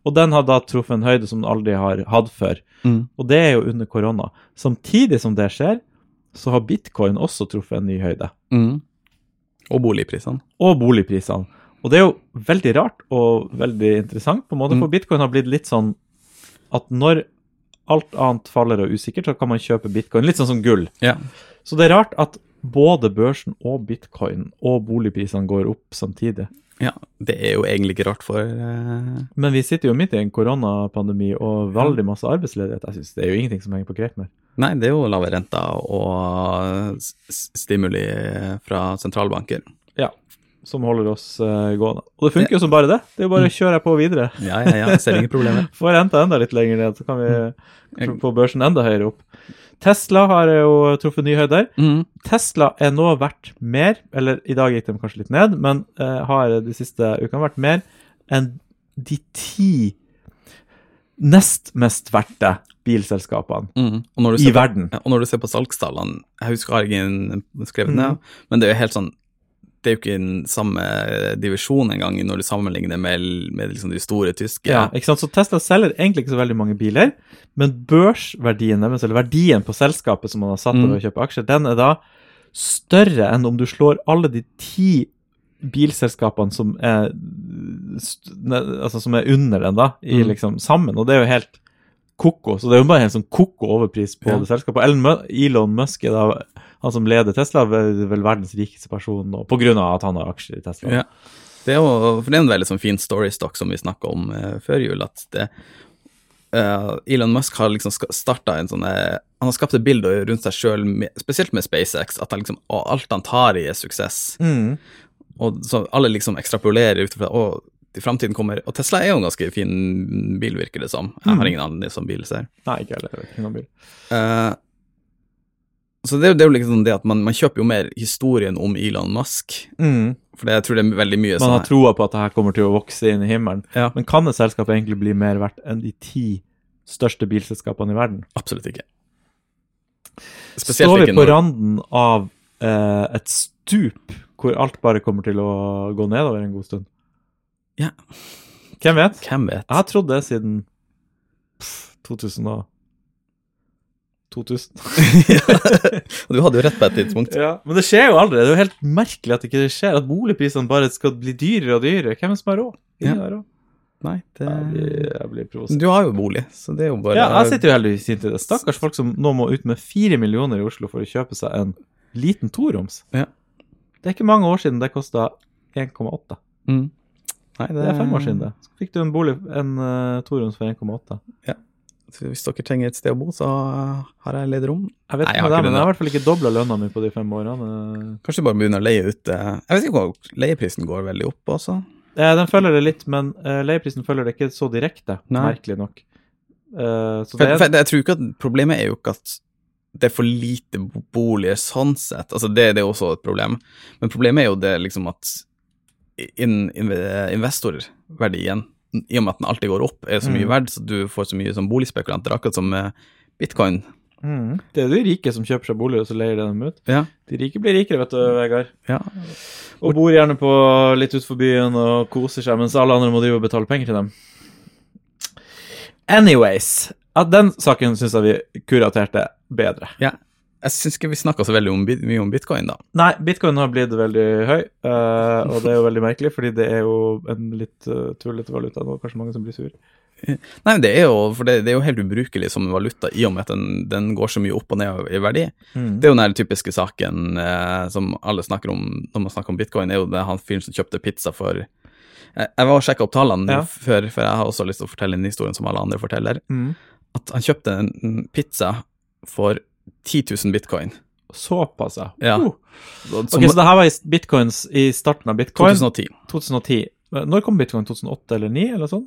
Og den har da truffet en høyde som den aldri har hatt før. Mm. Og det er jo under korona. Samtidig som det skjer, så har bitcoin også truffet en ny høyde. Mm. Og boligprisene. Og boligprisene. Og det er jo veldig rart og veldig interessant, på en måte, Mm. for bitcoin har blitt litt sånn at når alt annet faller og er usikkert, så kan man kjøpe bitcoin. Litt sånn som gull. Ja. Så det er rart at både børsen og bitcoin og boligprisene går opp samtidig. ja. Det er jo egentlig ikke rart for uh... Men vi sitter jo midt i en koronapandemi og veldig masse arbeidsledighet. Jeg synes Det er jo ingenting som henger på grep mer. Nei, det er jo lave renter og stimuli fra sentralbanker. Som holder oss uh, gående. Og det funker jo som bare det. Det er jo bare å kjøre på videre. Ja, ja, ja, ser ingen problemer. Får renta enda litt lenger ned, så kan vi få børsen enda høyere opp. Tesla har jo truffet ny høyde. Mm. Tesla er nå verdt mer, eller i dag gikk de kanskje litt ned, men uh, har de siste ukene vært mer enn de ti nest mest verdt bilselskapene Mm. I på, verden. og når du ser på salgstallene Jeg husker jeg har skrevet Mm. ned, men det er jo helt sånn det er jo ikke den samme divisjon engang når du sammenligner med, med liksom de store tyske. Ja, ikke sant? Så Tesla selger egentlig ikke så veldig mange biler, men børsverdien deres, eller verdien på selskapet som man har satt Mm. å kjøpe aksjer, den er da større enn om du slår alle de ti bilselskapene som er, altså som er under den, da, i Mm. liksom sammen. Og det er jo helt koko. Så det er jo bare en sånn koko overpris på Ja. det selskapet. Elon Musk er da han som leder Tesla, vel, vel verdens rikeste person, nå, av at han har aksjer i Tesla. Ja. Det er jo for det er en veldig sånn fin storystock som vi snakka om eh, før jul, at det eh, Elon Musk har liksom starta en sånn eh, Han har skapt et bilde rundt seg sjøl, spesielt med SpaceX, at han liksom, alt han tar i, er suksess. Mm. Og så alle liksom ekstrapolerer ut fra i framtiden kommer Og Tesla er jo en ganske fin bil, virker det som. Jeg har Mm. ingen annen som bil, ser. Nei, ikke heller. Ingen bil. Eh, så det, det er jo liksom det at man, man kjøper jo mer historien om Elon Musk. Mm. For jeg tror det er veldig mye Man sånn har troa på at det her kommer til å vokse inn i himmelen. Ja. Men kan et selskap egentlig bli mer verdt enn de ti største bilselskapene i verden? Absolutt ikke. Står vi på når- randen av eh, et stup hvor alt bare kommer til å gå nedover en god stund? Ja. Hvem vet? Hvem vet? Jeg har trodd det siden pff, 2000 og 2000. Og du hadde jo rett på et tidspunkt. ja, men det skjer jo aldri. Det er jo helt merkelig at det ikke skjer. At boligprisene bare skal bli dyrere og dyrere. Hvem som har råd? Ingen har råd. Nei, det... Jeg blir, jeg blir provosert. Du har jo bolig, så det er jo bare Ja, jeg sitter jo heldigvis fint i det. Stakkars folk som nå må ut med fire millioner i Oslo for å kjøpe seg en liten toroms. Ja. Det er ikke mange år siden det kosta 1,8. Mm. Nei, det, Det er fem år siden det. Så fikk du en bolig, en uh, toroms for 1,8. Så Hvis dere trenger et sted å bo, så har jeg ledig rom. Jeg vet Nei, jeg ikke har det, men jeg har i hvert fall ikke dobla lønna mi på de fem årene. Kanskje bare begynner å leie ut eh, Jeg vet ikke om leieprisen går veldig opp også. Eh, den følger det litt, men eh, leieprisen følger det ikke så direkte, Nei. merkelig nok. Eh, så For, det er, for jeg tror ikke at Problemet er jo ikke at det er for lite boliger sånn sett. Altså det, det er også et problem. Men problemet er jo det liksom at in, in, investorverdien, i og med at den alltid går opp, er så mye Mm. verdt, så du får så mye som boligspekulanter. Akkurat som med bitcoin. mm, det er de rike som kjøper seg bolig, og så leier de dem ut. Ja. De rike blir rikere, vet du, Vegard. ja. Og bor gjerne på litt utenfor byen og koser seg, mens alle andre må drive og betale penger til dem. Anyways. at den saken syns jeg vi kuraterte bedre. ja. Jeg syns ikke vi snakka så veldig om, mye om bitcoin, da. Nei, bitcoin har blitt veldig høy, uh, og det er jo veldig merkelig, fordi det er jo en litt uh, tullete valuta nå. Kanskje mange som blir sur. Nei, det er jo, det, det er jo helt ubrukelig som valuta i og med at den, den går så mye opp og ned i verdi. Mm. Det er jo den typiske saken uh, som alle snakker om når man snakker om bitcoin, er jo det han fyren som kjøpte pizza for Jeg, var og sjekka opp tallene Ja. før, for jeg har også lyst til å fortelle den historien som alle andre forteller. Mm. At han kjøpte en en pizza for 10 000 bitcoin. Såpass, ja. Ja. Uh. Ok, Så det her var i bitcoins i starten av bitcoin? 2010. 2010. Når kom bitcoin? 2008 eller 2009, eller sånn?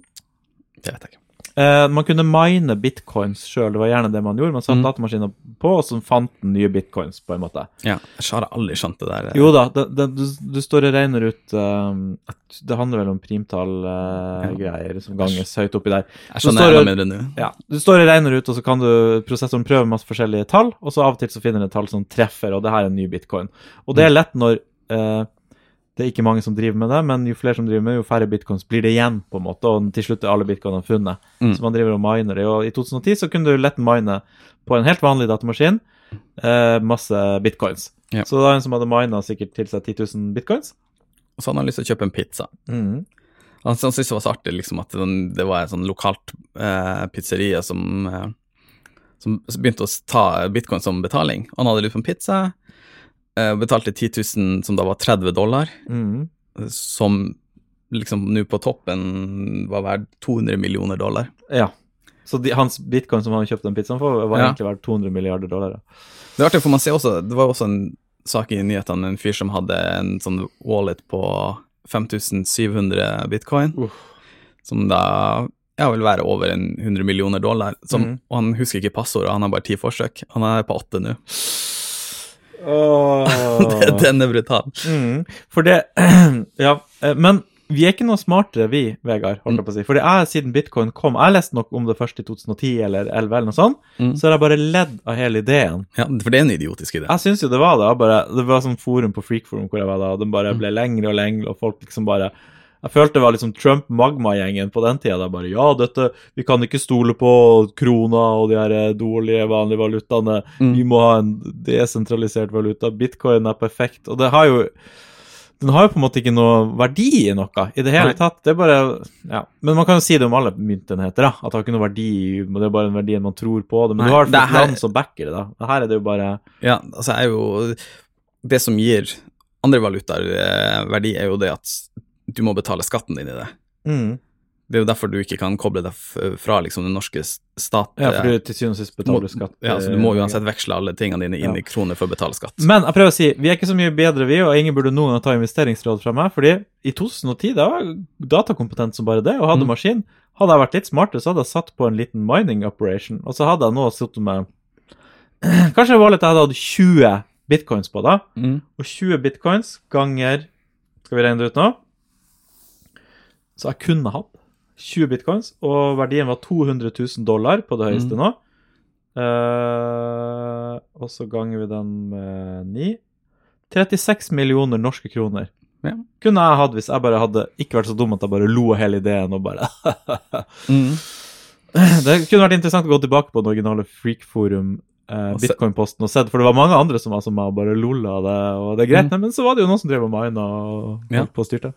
Det vet jeg ikke. Eh, man kunne mine bitcoins sjøl, det var gjerne det man gjorde. Man satte Mm. datamaskiner på, og så fant den nye bitcoins, på en måte. Ja, jeg har aldri skjønt det der. Jo da, det, det, du, du står og regner ut uh, Det handler vel om primtallgreier som ganges høyt oppi der. Jeg skjønner enda det- mindre nå. Ja, Du står og regner ut, og så kan du prosessoren prøve masse forskjellige tall, og så av og til så finner den et tall som treffer, og det her er en ny bitcoin. Og det er lett når eh, det er ikke mange som driver med det, men jo flere som driver med det, jo færre bitcoins blir det igjen, på en måte, og til slutt er alle bitcoinene funnet. Mm. Så man driver og miner det. Og i 2010 så kunne du lett mine på en helt vanlig datamaskin eh, masse bitcoins. Ja. Så det var en som hadde mina sikkert til seg 10 000 bitcoins. Og så hadde han lyst til å kjøpe en pizza. Mm. Han, han syntes det var så artig liksom, at det var et sånn lokalt eh, pizzeria som, eh, som begynte å ta bitcoin som betaling. Han hadde lyst på en pizza, eh, betalte 10 000 som da var 30 dollar, Mm. som liksom nå på toppen var verdt 200 millioner dollar. Ja. Så de, hans bitcoin som han kjøpte den pizzaen for, var Ja. egentlig verdt 200 milliarder dollar. ja. Det er artig, for man ser også, det var også en sak i nyhetene med en fyr som hadde en sånn wallet på 5700 bitcoin, Uff. som da ja, vil være over en 100 millioner dollar. Som, mm. Og han husker ikke passordet, han har bare ti forsøk. Han er på åtte nå. Åh. Den er brutal. Mm, for det Ja, eh, men vi er ikke noe smartere, vi, Vegard, holdt jeg på å si. Fordi jeg, siden bitcoin kom Jeg leste nok om det først i 2010 eller 2011 eller noe sånt, Mm. så har jeg bare ledd av hele ideen. Ja, for det er en idiotisk idé. Jeg syns jo det var det. Bare, det var sånn forum på Freakforum hvor jeg var da, og den bare ble lengre og lengre, og folk liksom bare jeg følte det var liksom Trump-magma-gjengen på den tida. Da bare Ja, dette Vi kan ikke stole på krona og de her eh, dårlige, vanlige valutaene. Mm. Vi må ha en desentralisert valuta. Bitcoin er perfekt. Og det har jo Den har jo på en måte ikke noe verdi i noe i det hele Nei. tatt. Det er bare Ja. Men man kan jo si det om alle myntenheter, da. At det har ikke noe verdi. Det er bare en verdi man tror på det. Men Nei, du har det et her- land som backer det, da. Her er det jo bare Ja, altså er jo Det som gir andre valutaer eh, verdi, er jo det at du må betale skatten din i det. mm. Det er jo derfor du ikke kan koble deg fra liksom den norske stat. Ja, for eh, du til syvende og sist betaler må, skatt. Ja, så du må eh, uansett veksle alle tingene dine inn Ja. i kroner for å betale skatt. Men jeg prøver å si, vi er ikke så mye bedre, vi, og ingen burde noen ta investeringsråd fra meg, fordi i 2010 da var jeg datakompetent som bare det, og hadde Mm. maskin. Hadde jeg vært litt smartere, så hadde jeg satt på en liten mining operation, og så hadde jeg nå sittet med Kanskje det var litt jeg hadde hatt 20 bitcoins på da, Mm. og 20 bitcoins ganger Skal vi regne det ut nå? Så jeg kunne hatt 20 bitcoins, og verdien var 200 000 dollar på det høyeste Mm. nå. Uh, og så ganger vi den med 9. 36 millioner norske kroner. Ja. Kunne jeg hatt hvis jeg bare hadde ikke vært så dum at jeg bare lo av hele ideen og bare Mm. Det kunne vært interessant å gå tilbake på den originale Freakforum. Eh, Bitcoin-posten og sett, for det var mange andre som var som meg og bare lolla det, og det er greit, Mm. nei, men så var det jo noen som drev og mina og Ja. holdt på og styrte.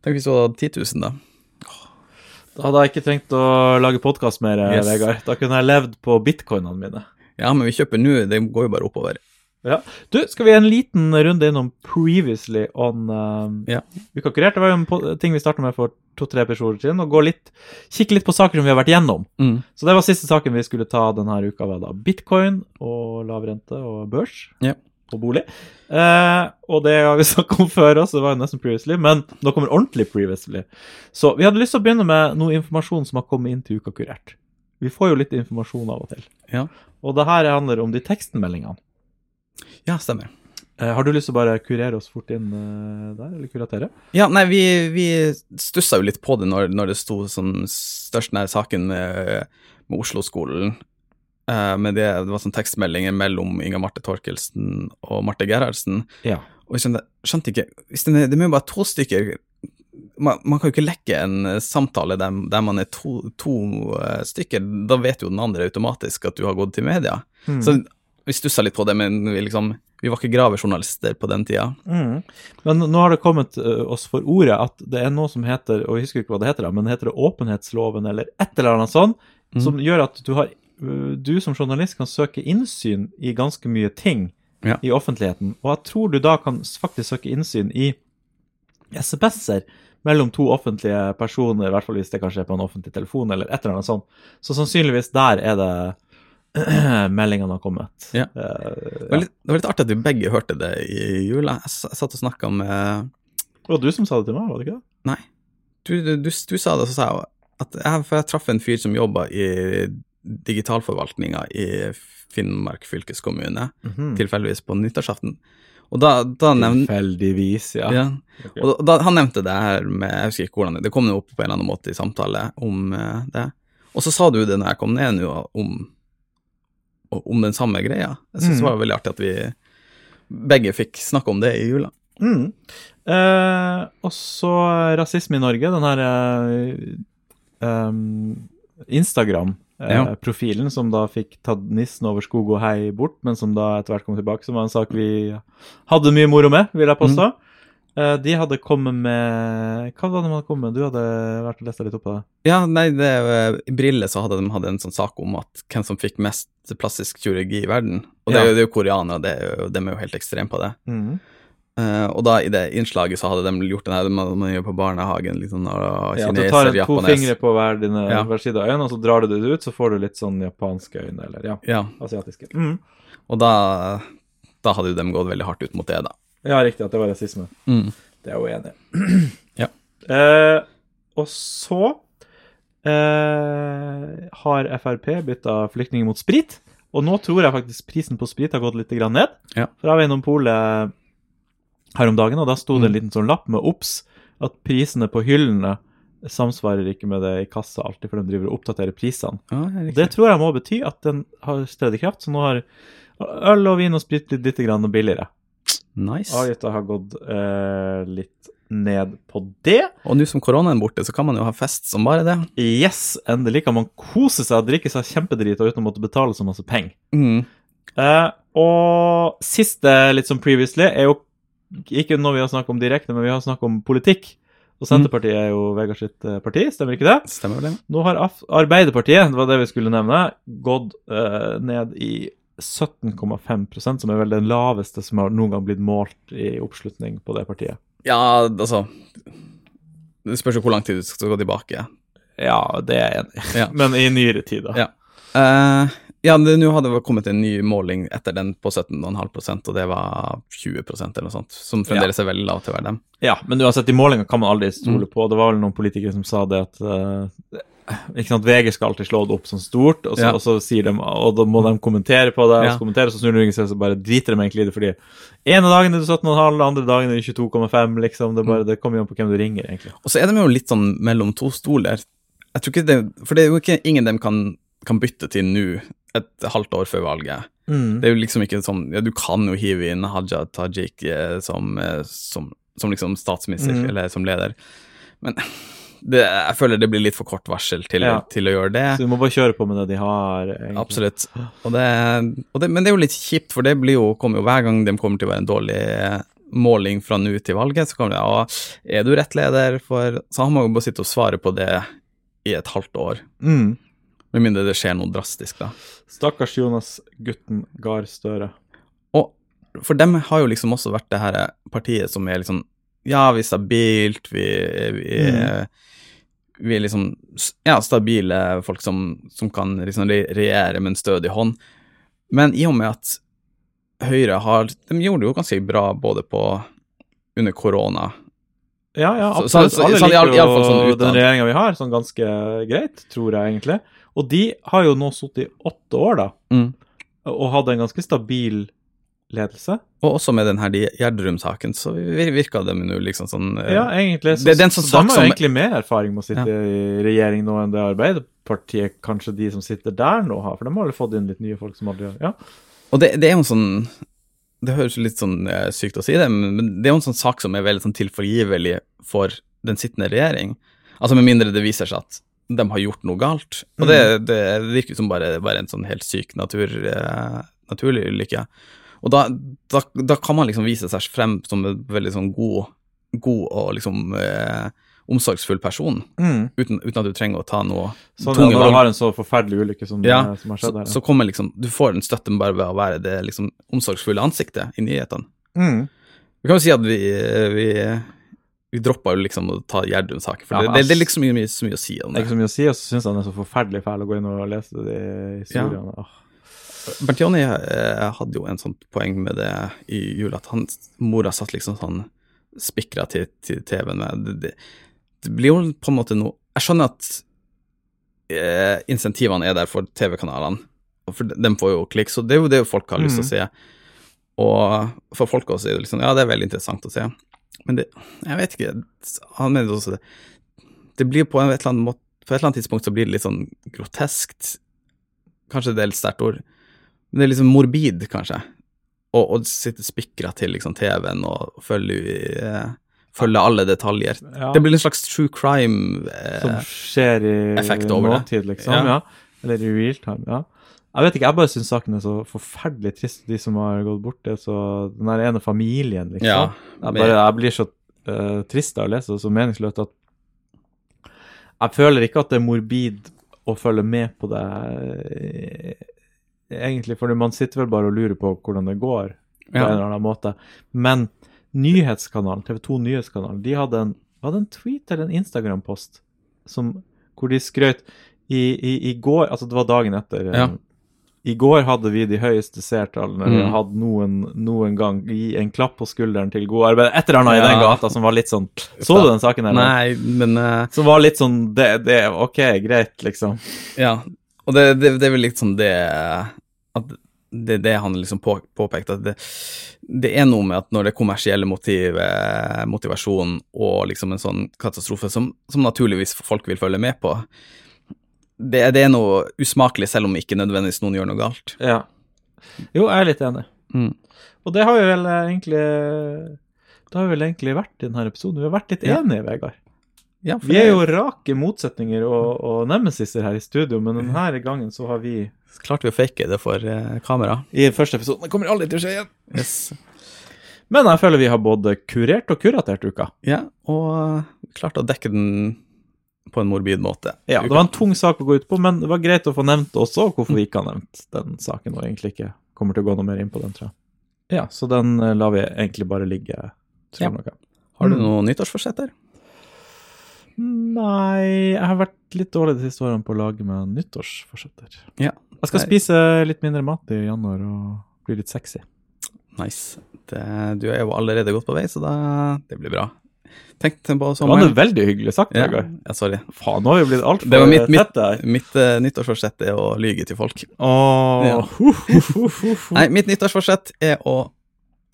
Tenk hvis du hadde 10 000, da. Da hadde jeg ikke trengt å lage podkast mer, Yes. Vegard. Da kunne jeg levd på bitcoinene mine. Ja, men vi kjøper nå, det går jo bare oppover. Ja. Du, skal vi en liten runde innom Previously on uh, Ja. Uka kurert? Det var jo en ting vi starta med for to-tre episoder siden, og gå litt, kikke litt på saker som vi har vært gjennom. Mm. Så det var siste saken vi skulle ta denne uka, var da bitcoin og lav rente og børs. Ja. Og bolig. Eh, og det har vi snakket om før også, det var jo nesten previously, men nå kommer ordentlig previously. Så vi hadde lyst til å begynne med noe informasjon som har kommet inn til Uka kurert. Vi får jo litt informasjon av og til. Ja. Og det her handler om de tekstmeldingene. ja, stemmer. Eh, har du lyst til å bare kurere oss fort inn eh, der, eller kuratere? Ja, nei, vi, vi stussa jo litt på det når, når det sto sånn størst nær saken med, med Oslo-skolen. Eh, med det, det var sånn tekstmeldinger mellom Inga Marte Torkelsen og Marte Gerhardsen. Ja. Og jeg skjønte, skjønte ikke det, det er jo bare to stykker man, man kan jo ikke lekke en eh, samtale der, der man er to, to eh, stykker. Da vet jo den andre automatisk at du har gått til media. Mm. Så vi stussa litt på det, men vi, liksom, vi var ikke gravejournalister på den tida. Mm. Men nå har det kommet uh, oss for ordet at det er noe som heter, og jeg husker ikke hva det heter, men det heter åpenhetsloven eller et eller annet sånt, Mm. som gjør at du, har, uh, du som journalist kan søke innsyn i ganske mye ting Ja. i offentligheten. Og jeg tror du da kan faktisk søke innsyn i SMS-er mellom to offentlige personer, i hvert fall hvis det kanskje er på en offentlig telefon eller et eller annet sånt. Så sannsynligvis der er det meldingene har kommet. Ja. Eh, Det var, litt, det var litt artig at vi begge hørte det i jula. Jeg satt og snakka med Det var du som sa det til meg, var det ikke det? Nei. Du, du, du, du sa det, så sa jeg at jeg, for jeg traff en fyr som jobba i digitalforvaltninga i Finnmark fylkeskommune, Mhm. tilfeldigvis på nyttårsaften. Og da, da nevnte Tilfeldigvis, ja. ja. Og da, han nevnte det her med Jeg husker ikke hvordan det Det kom jo opp på en eller annen måte i samtale om uh, det. Og så sa du det når jeg kom ned nå, om, om den samme greia. Jeg syns Mm. det var veldig artig at vi begge fikk snakke om det i jula. Mm. Eh, og så rasisme i Norge, den her eh, um, Instagram-profilen som da fikk tatt nissen over skog og hei bort, men som da etter hvert kom tilbake, som var en sak vi hadde mye moro med, vil jeg påstå. Eh, de hadde kommet med Hva var det de hadde kommet med? Du hadde vært og lest litt opp på det? Ja, nei, det, eh, I Brille så hadde de hadde en sånn sak om at hvem som fikk mest plastisk kirurgi i verden. Og det, er jo- det er jo koreanere, det er jo, de er jo helt ekstreme på det. Mm. Eh, og da i det innslaget så hadde de gjort den her man, man gjør på barnehagen, Liksom, og kineser, Ja, du tar en, to fingre på hver, dine, Ja. hver side av øynene, og så drar du det ut, så får du litt sånn japanske øyne, eller ja, Ja, asiatiske. Mm. og da, da hadde jo de gått veldig hardt ut mot det, da. Ja, riktig, at det var rasisme. Mm. Det er jeg jo enig i. Ja. Uh, og så uh, har Frp bytta flyktninger mot sprit. Og nå tror jeg faktisk prisen på sprit har gått litt grann ned. Ja. Var innom polet her om dagen, og da sto det en Mm. liten sånn lapp med obs at prisene på hyllene samsvarer ikke med det i kassa alltid, for de driver og oppdaterer prisene. Ja, det, det tror jeg må bety at den har stredd i kraft, så nå har øl og vin og sprit blitt litt billigere. Nice. Avgifta har gått eh, litt ned på det. Og nå som koronaen er borte, så kan man jo ha fest som bare det. Yes, endelig kan man kose seg og drikke seg kjempedrita uten å måtte betale så masse penger. Mm. Eh, og siste, litt som previously, er jo ikke noe vi har snakket om direkte, men vi har snakket om politikk. Og Senterpartiet er jo Vegard sitt eh, parti, stemmer ikke det? Stemmer vel det? Nå har Arbeiderpartiet, det var det vi skulle nevne, gått uh, ned i 17,5% som er vel den laveste som har noen gang blitt målt i oppslutning på det partiet. Ja, altså Det spørs jo hvor lang tid du skal gå tilbake. Ja, det er jeg enig i. Ja. Men i nyere tid, da. Ja. Eh, ja, nå hadde det kommet en ny måling etter den på 17,5% og det var 20% eller noe sånt. Som fremdeles er veldig lavt til å være dem. Ja, men uansett, i målinga kan man aldri Mm. stole på. Det var vel noen politikere som sa det at uh, ikke sant, VG skal alltid slå det opp sånn stort, og så, Ja. og så sier de, og da må de kommentere på det, og så kommentere, så snur de seg, så bare driter de egentlig i det, fordi ene dagen er det 17,5, andre dagen er det 22,5, liksom. Det, bare, det kommer jo an på hvem du ringer, egentlig. Og så er de jo litt sånn mellom to stoler. Jeg tror ikke det, For det er jo ikke ingen dem kan, kan bytte til nå, et halvt år før valget. Det er jo liksom ikke sånn Ja, du kan jo hive inn Haja Tajik eh, som, eh, som, som liksom statsminister, Mm. eller som leder, men det, jeg føler det blir litt for kort varsel til, Ja. til å gjøre det. Så du må bare kjøre på med det de har, egentlig. Absolutt. Og det, og det, men det er jo litt kjipt, for det blir jo, kommer jo hver gang de kommer til å være en dårlig eh, måling fra nå til valget, så kommer det ja, er du rett leder for Så har man jo bare sitte og svare på det i et halvt år. Mm. Med mindre det skjer noe drastisk, da. Stakkars Jonas Gutten Gahr Støre. Og for dem har jo liksom også vært det her partiet som er liksom Ja, vi er stabilt, vi, vi, er, vi er liksom Ja, stabile folk som, som kan liksom regjere med en stødig hånd. Men i og med at Høyre har De gjorde det jo ganske bra både på under korona. Ja, ja, absolutt. så- så- så i alle- liker sånn jo utad. den regjeringa vi har, sånn ganske greit, tror jeg egentlig. Og de har jo nå sittet i åtte år, da, Mm. og hadde en ganske stabil ledelse. Og også med den her Gjerdrum-saken, så vir- virka det nå liksom sånn eh, Ja, egentlig. Så, Det er den som så de har som- jo egentlig mer erfaring med å sitte i regjering nå enn det Arbeiderpartiet, kanskje de som sitter der nå, har. For de har vel fått inn litt nye folk som aldri har Ja. Og det, det er jo en sånn Det høres jo litt sånn eh, sykt å si det, men men det er jo en sånn sak som er veldig sånn tilforgivelig for den sittende regjering. Altså med mindre det viser seg at de har gjort noe galt. Og det, det virker som bare, bare en sånn helt syk natur, eh, naturlig ulykke. Og da, da, da kan man liksom vise seg frem som en veldig sånn god, god og liksom eh, omsorgsfull person, Mm. uten, uten at du trenger å ta noe Sånn tunge når du har en så forferdelig ulykke som, Ja, det, som har Så, skjedd her. så kommer liksom, du får en støtte bare ved å være det liksom omsorgsfulle ansiktet i nyhetene. Mm. Vi kan jo si at vi, vi, vi droppa jo liksom å ta Gjerdrum-saken, for Ja, det, det, det er liksom mye, mye, så mye å si om Det Det er ikke så mye å si, og så syns han det er så forferdelig fæl å gå inn og lese de historiene. Ja. Bernt Jonny eh, hadde jo en sånn poeng med det i jul, at han, mora satt liksom sånn spikra til, til TV-en med det, det, blir jo på en måte noe Jeg skjønner at eh, insentivene er der for TV-kanalene, for de får jo klikk, så det er jo det folk har lyst til å se. Og for folk også er det liksom Ja, det er veldig interessant å se, men det Jeg vet ikke. Han mener også det Det blir på et eller annet måte På et eller annet tidspunkt så blir det litt sånn groteskt. Kanskje det er litt sterkt ord. Men det er liksom morbid, kanskje. Å og sitte spikra til liksom TV-en og følge, eh, følge alle detaljer. Ja. Det blir en slags true crime. Som Eh, skjer i effekt over det. nåtid, liksom. Ja. Ja. Eller i real time. Ja. Jeg vet ikke, jeg bare syns saken er så forferdelig trist, de som har gått bort. Det, så den der ene familien, liksom. ja, jeg, bare, jeg blir så uh, trist av å lese det, så meningsløst at jeg føler ikke at det er morbid å følge med på det, eh, egentlig, for man sitter vel bare og lurer på hvordan det går, på Ja. en eller annen måte. Men nyhetskanalen, TV 2 Nyhetskanalen, de hadde en, hadde en tweet eller en Instagram-post hvor de skrøt i, i, i går, altså det var dagen etter eh, Ja. I går hadde vi de høyeste seertallene vi har Mm. hatt noen, noen gang. Gi en klapp på skulderen til god arbeid. Et eller annet i den gata som var litt sånn Så du den saken her? Nei, men uh, Som var litt sånn det, det, OK, greit, liksom. Ja, og det, det, det er vel liksom det at det er det han liksom på, påpekte, at det, det er noe med at når det er kommersielle motiv, eh, motivasjon og liksom en sånn katastrofe som, som naturligvis folk vil følge med på, det, det er noe usmakelig, selv om ikke nødvendigvis noen gjør noe galt. Ja. Jo, jeg er litt enig. Mm. Og det har vi vel eh, egentlig Det har vi vel egentlig vært i denne episoden. Vi har vært litt Ja. enige, Vegard. Ja, Vi er jo rake motsetninger og, og nemesiser her i studio, men denne gangen så har vi Klarte vi å fake det for eh, kamera? I første episoden Det kommer aldri til å skje igjen. Yes. Men jeg føler vi har både kurert og kuratert uka. Ja, og klarte å dekke den på en morbid måte. Ja, Det var en tung sak å gå ut på, men det var greit å få nevnt også hvorfor vi ikke har nevnt den saken, og egentlig ikke kommer til å gå noe mer inn på den, tror jeg. Ja, så den eh, lar vi egentlig bare ligge. Tror jeg Ja. Har du noen noe nyttårsforsett der? Nei, jeg har vært litt dårlig de siste årene på å lage meg nyttårsforsetter. Ja. Jeg skal spise litt mindre mat i januar og bli litt sexy. Nice. Det, du er jo allerede godt på vei, så da, det blir bra. Tenk på Det var sommeren. noe veldig hyggelig sagt, Ja, Vegard. ja, sorry. Faen, nå har vi blitt altfor tette. var mitt, mitt, tette mitt uh, nyttårsforsett er å lyge til folk. Åh, Ja. Nei, mitt nyttårsforsett er å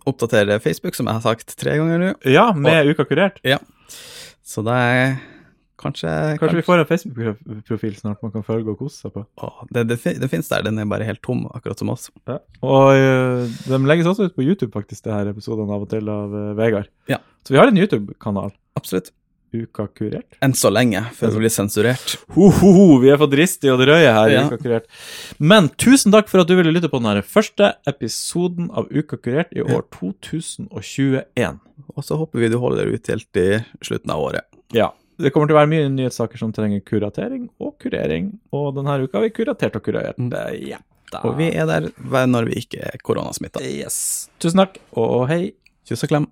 oppdatere Facebook, som jeg har sagt tre ganger nå. Ja, med Uka kurert. Ja. Så det er kanskje Kanskje vi får en Facebook-profil snart man kan følge og kose seg på. Åh, det, det, det finnes der, den er bare helt tom, akkurat som oss. Og uh, de legges også ut på YouTube, faktisk, det her episodene av og til av uh, Vegard. Ja. Så vi har en YouTube-kanal. Absolutt. Uka kurert. Enn så lenge, før det blir sensurert. Ho, ho, ho, vi er for dristige og drøye her. i Ja. Uka kurert. Men tusen takk for at du ville lytte på denne første episoden av Uka kurert i år 2021. Og så håper vi du holder ut helt i slutten av året. Ja. Det kommer til å være mye nyhetssaker som trenger kuratering og kurering, og denne uka har vi kuratert og kurert. Mm. Ja. Og vi er der når vi ikke er koronasmitta. Yes. Tusen takk, og hei. Kyss og klem.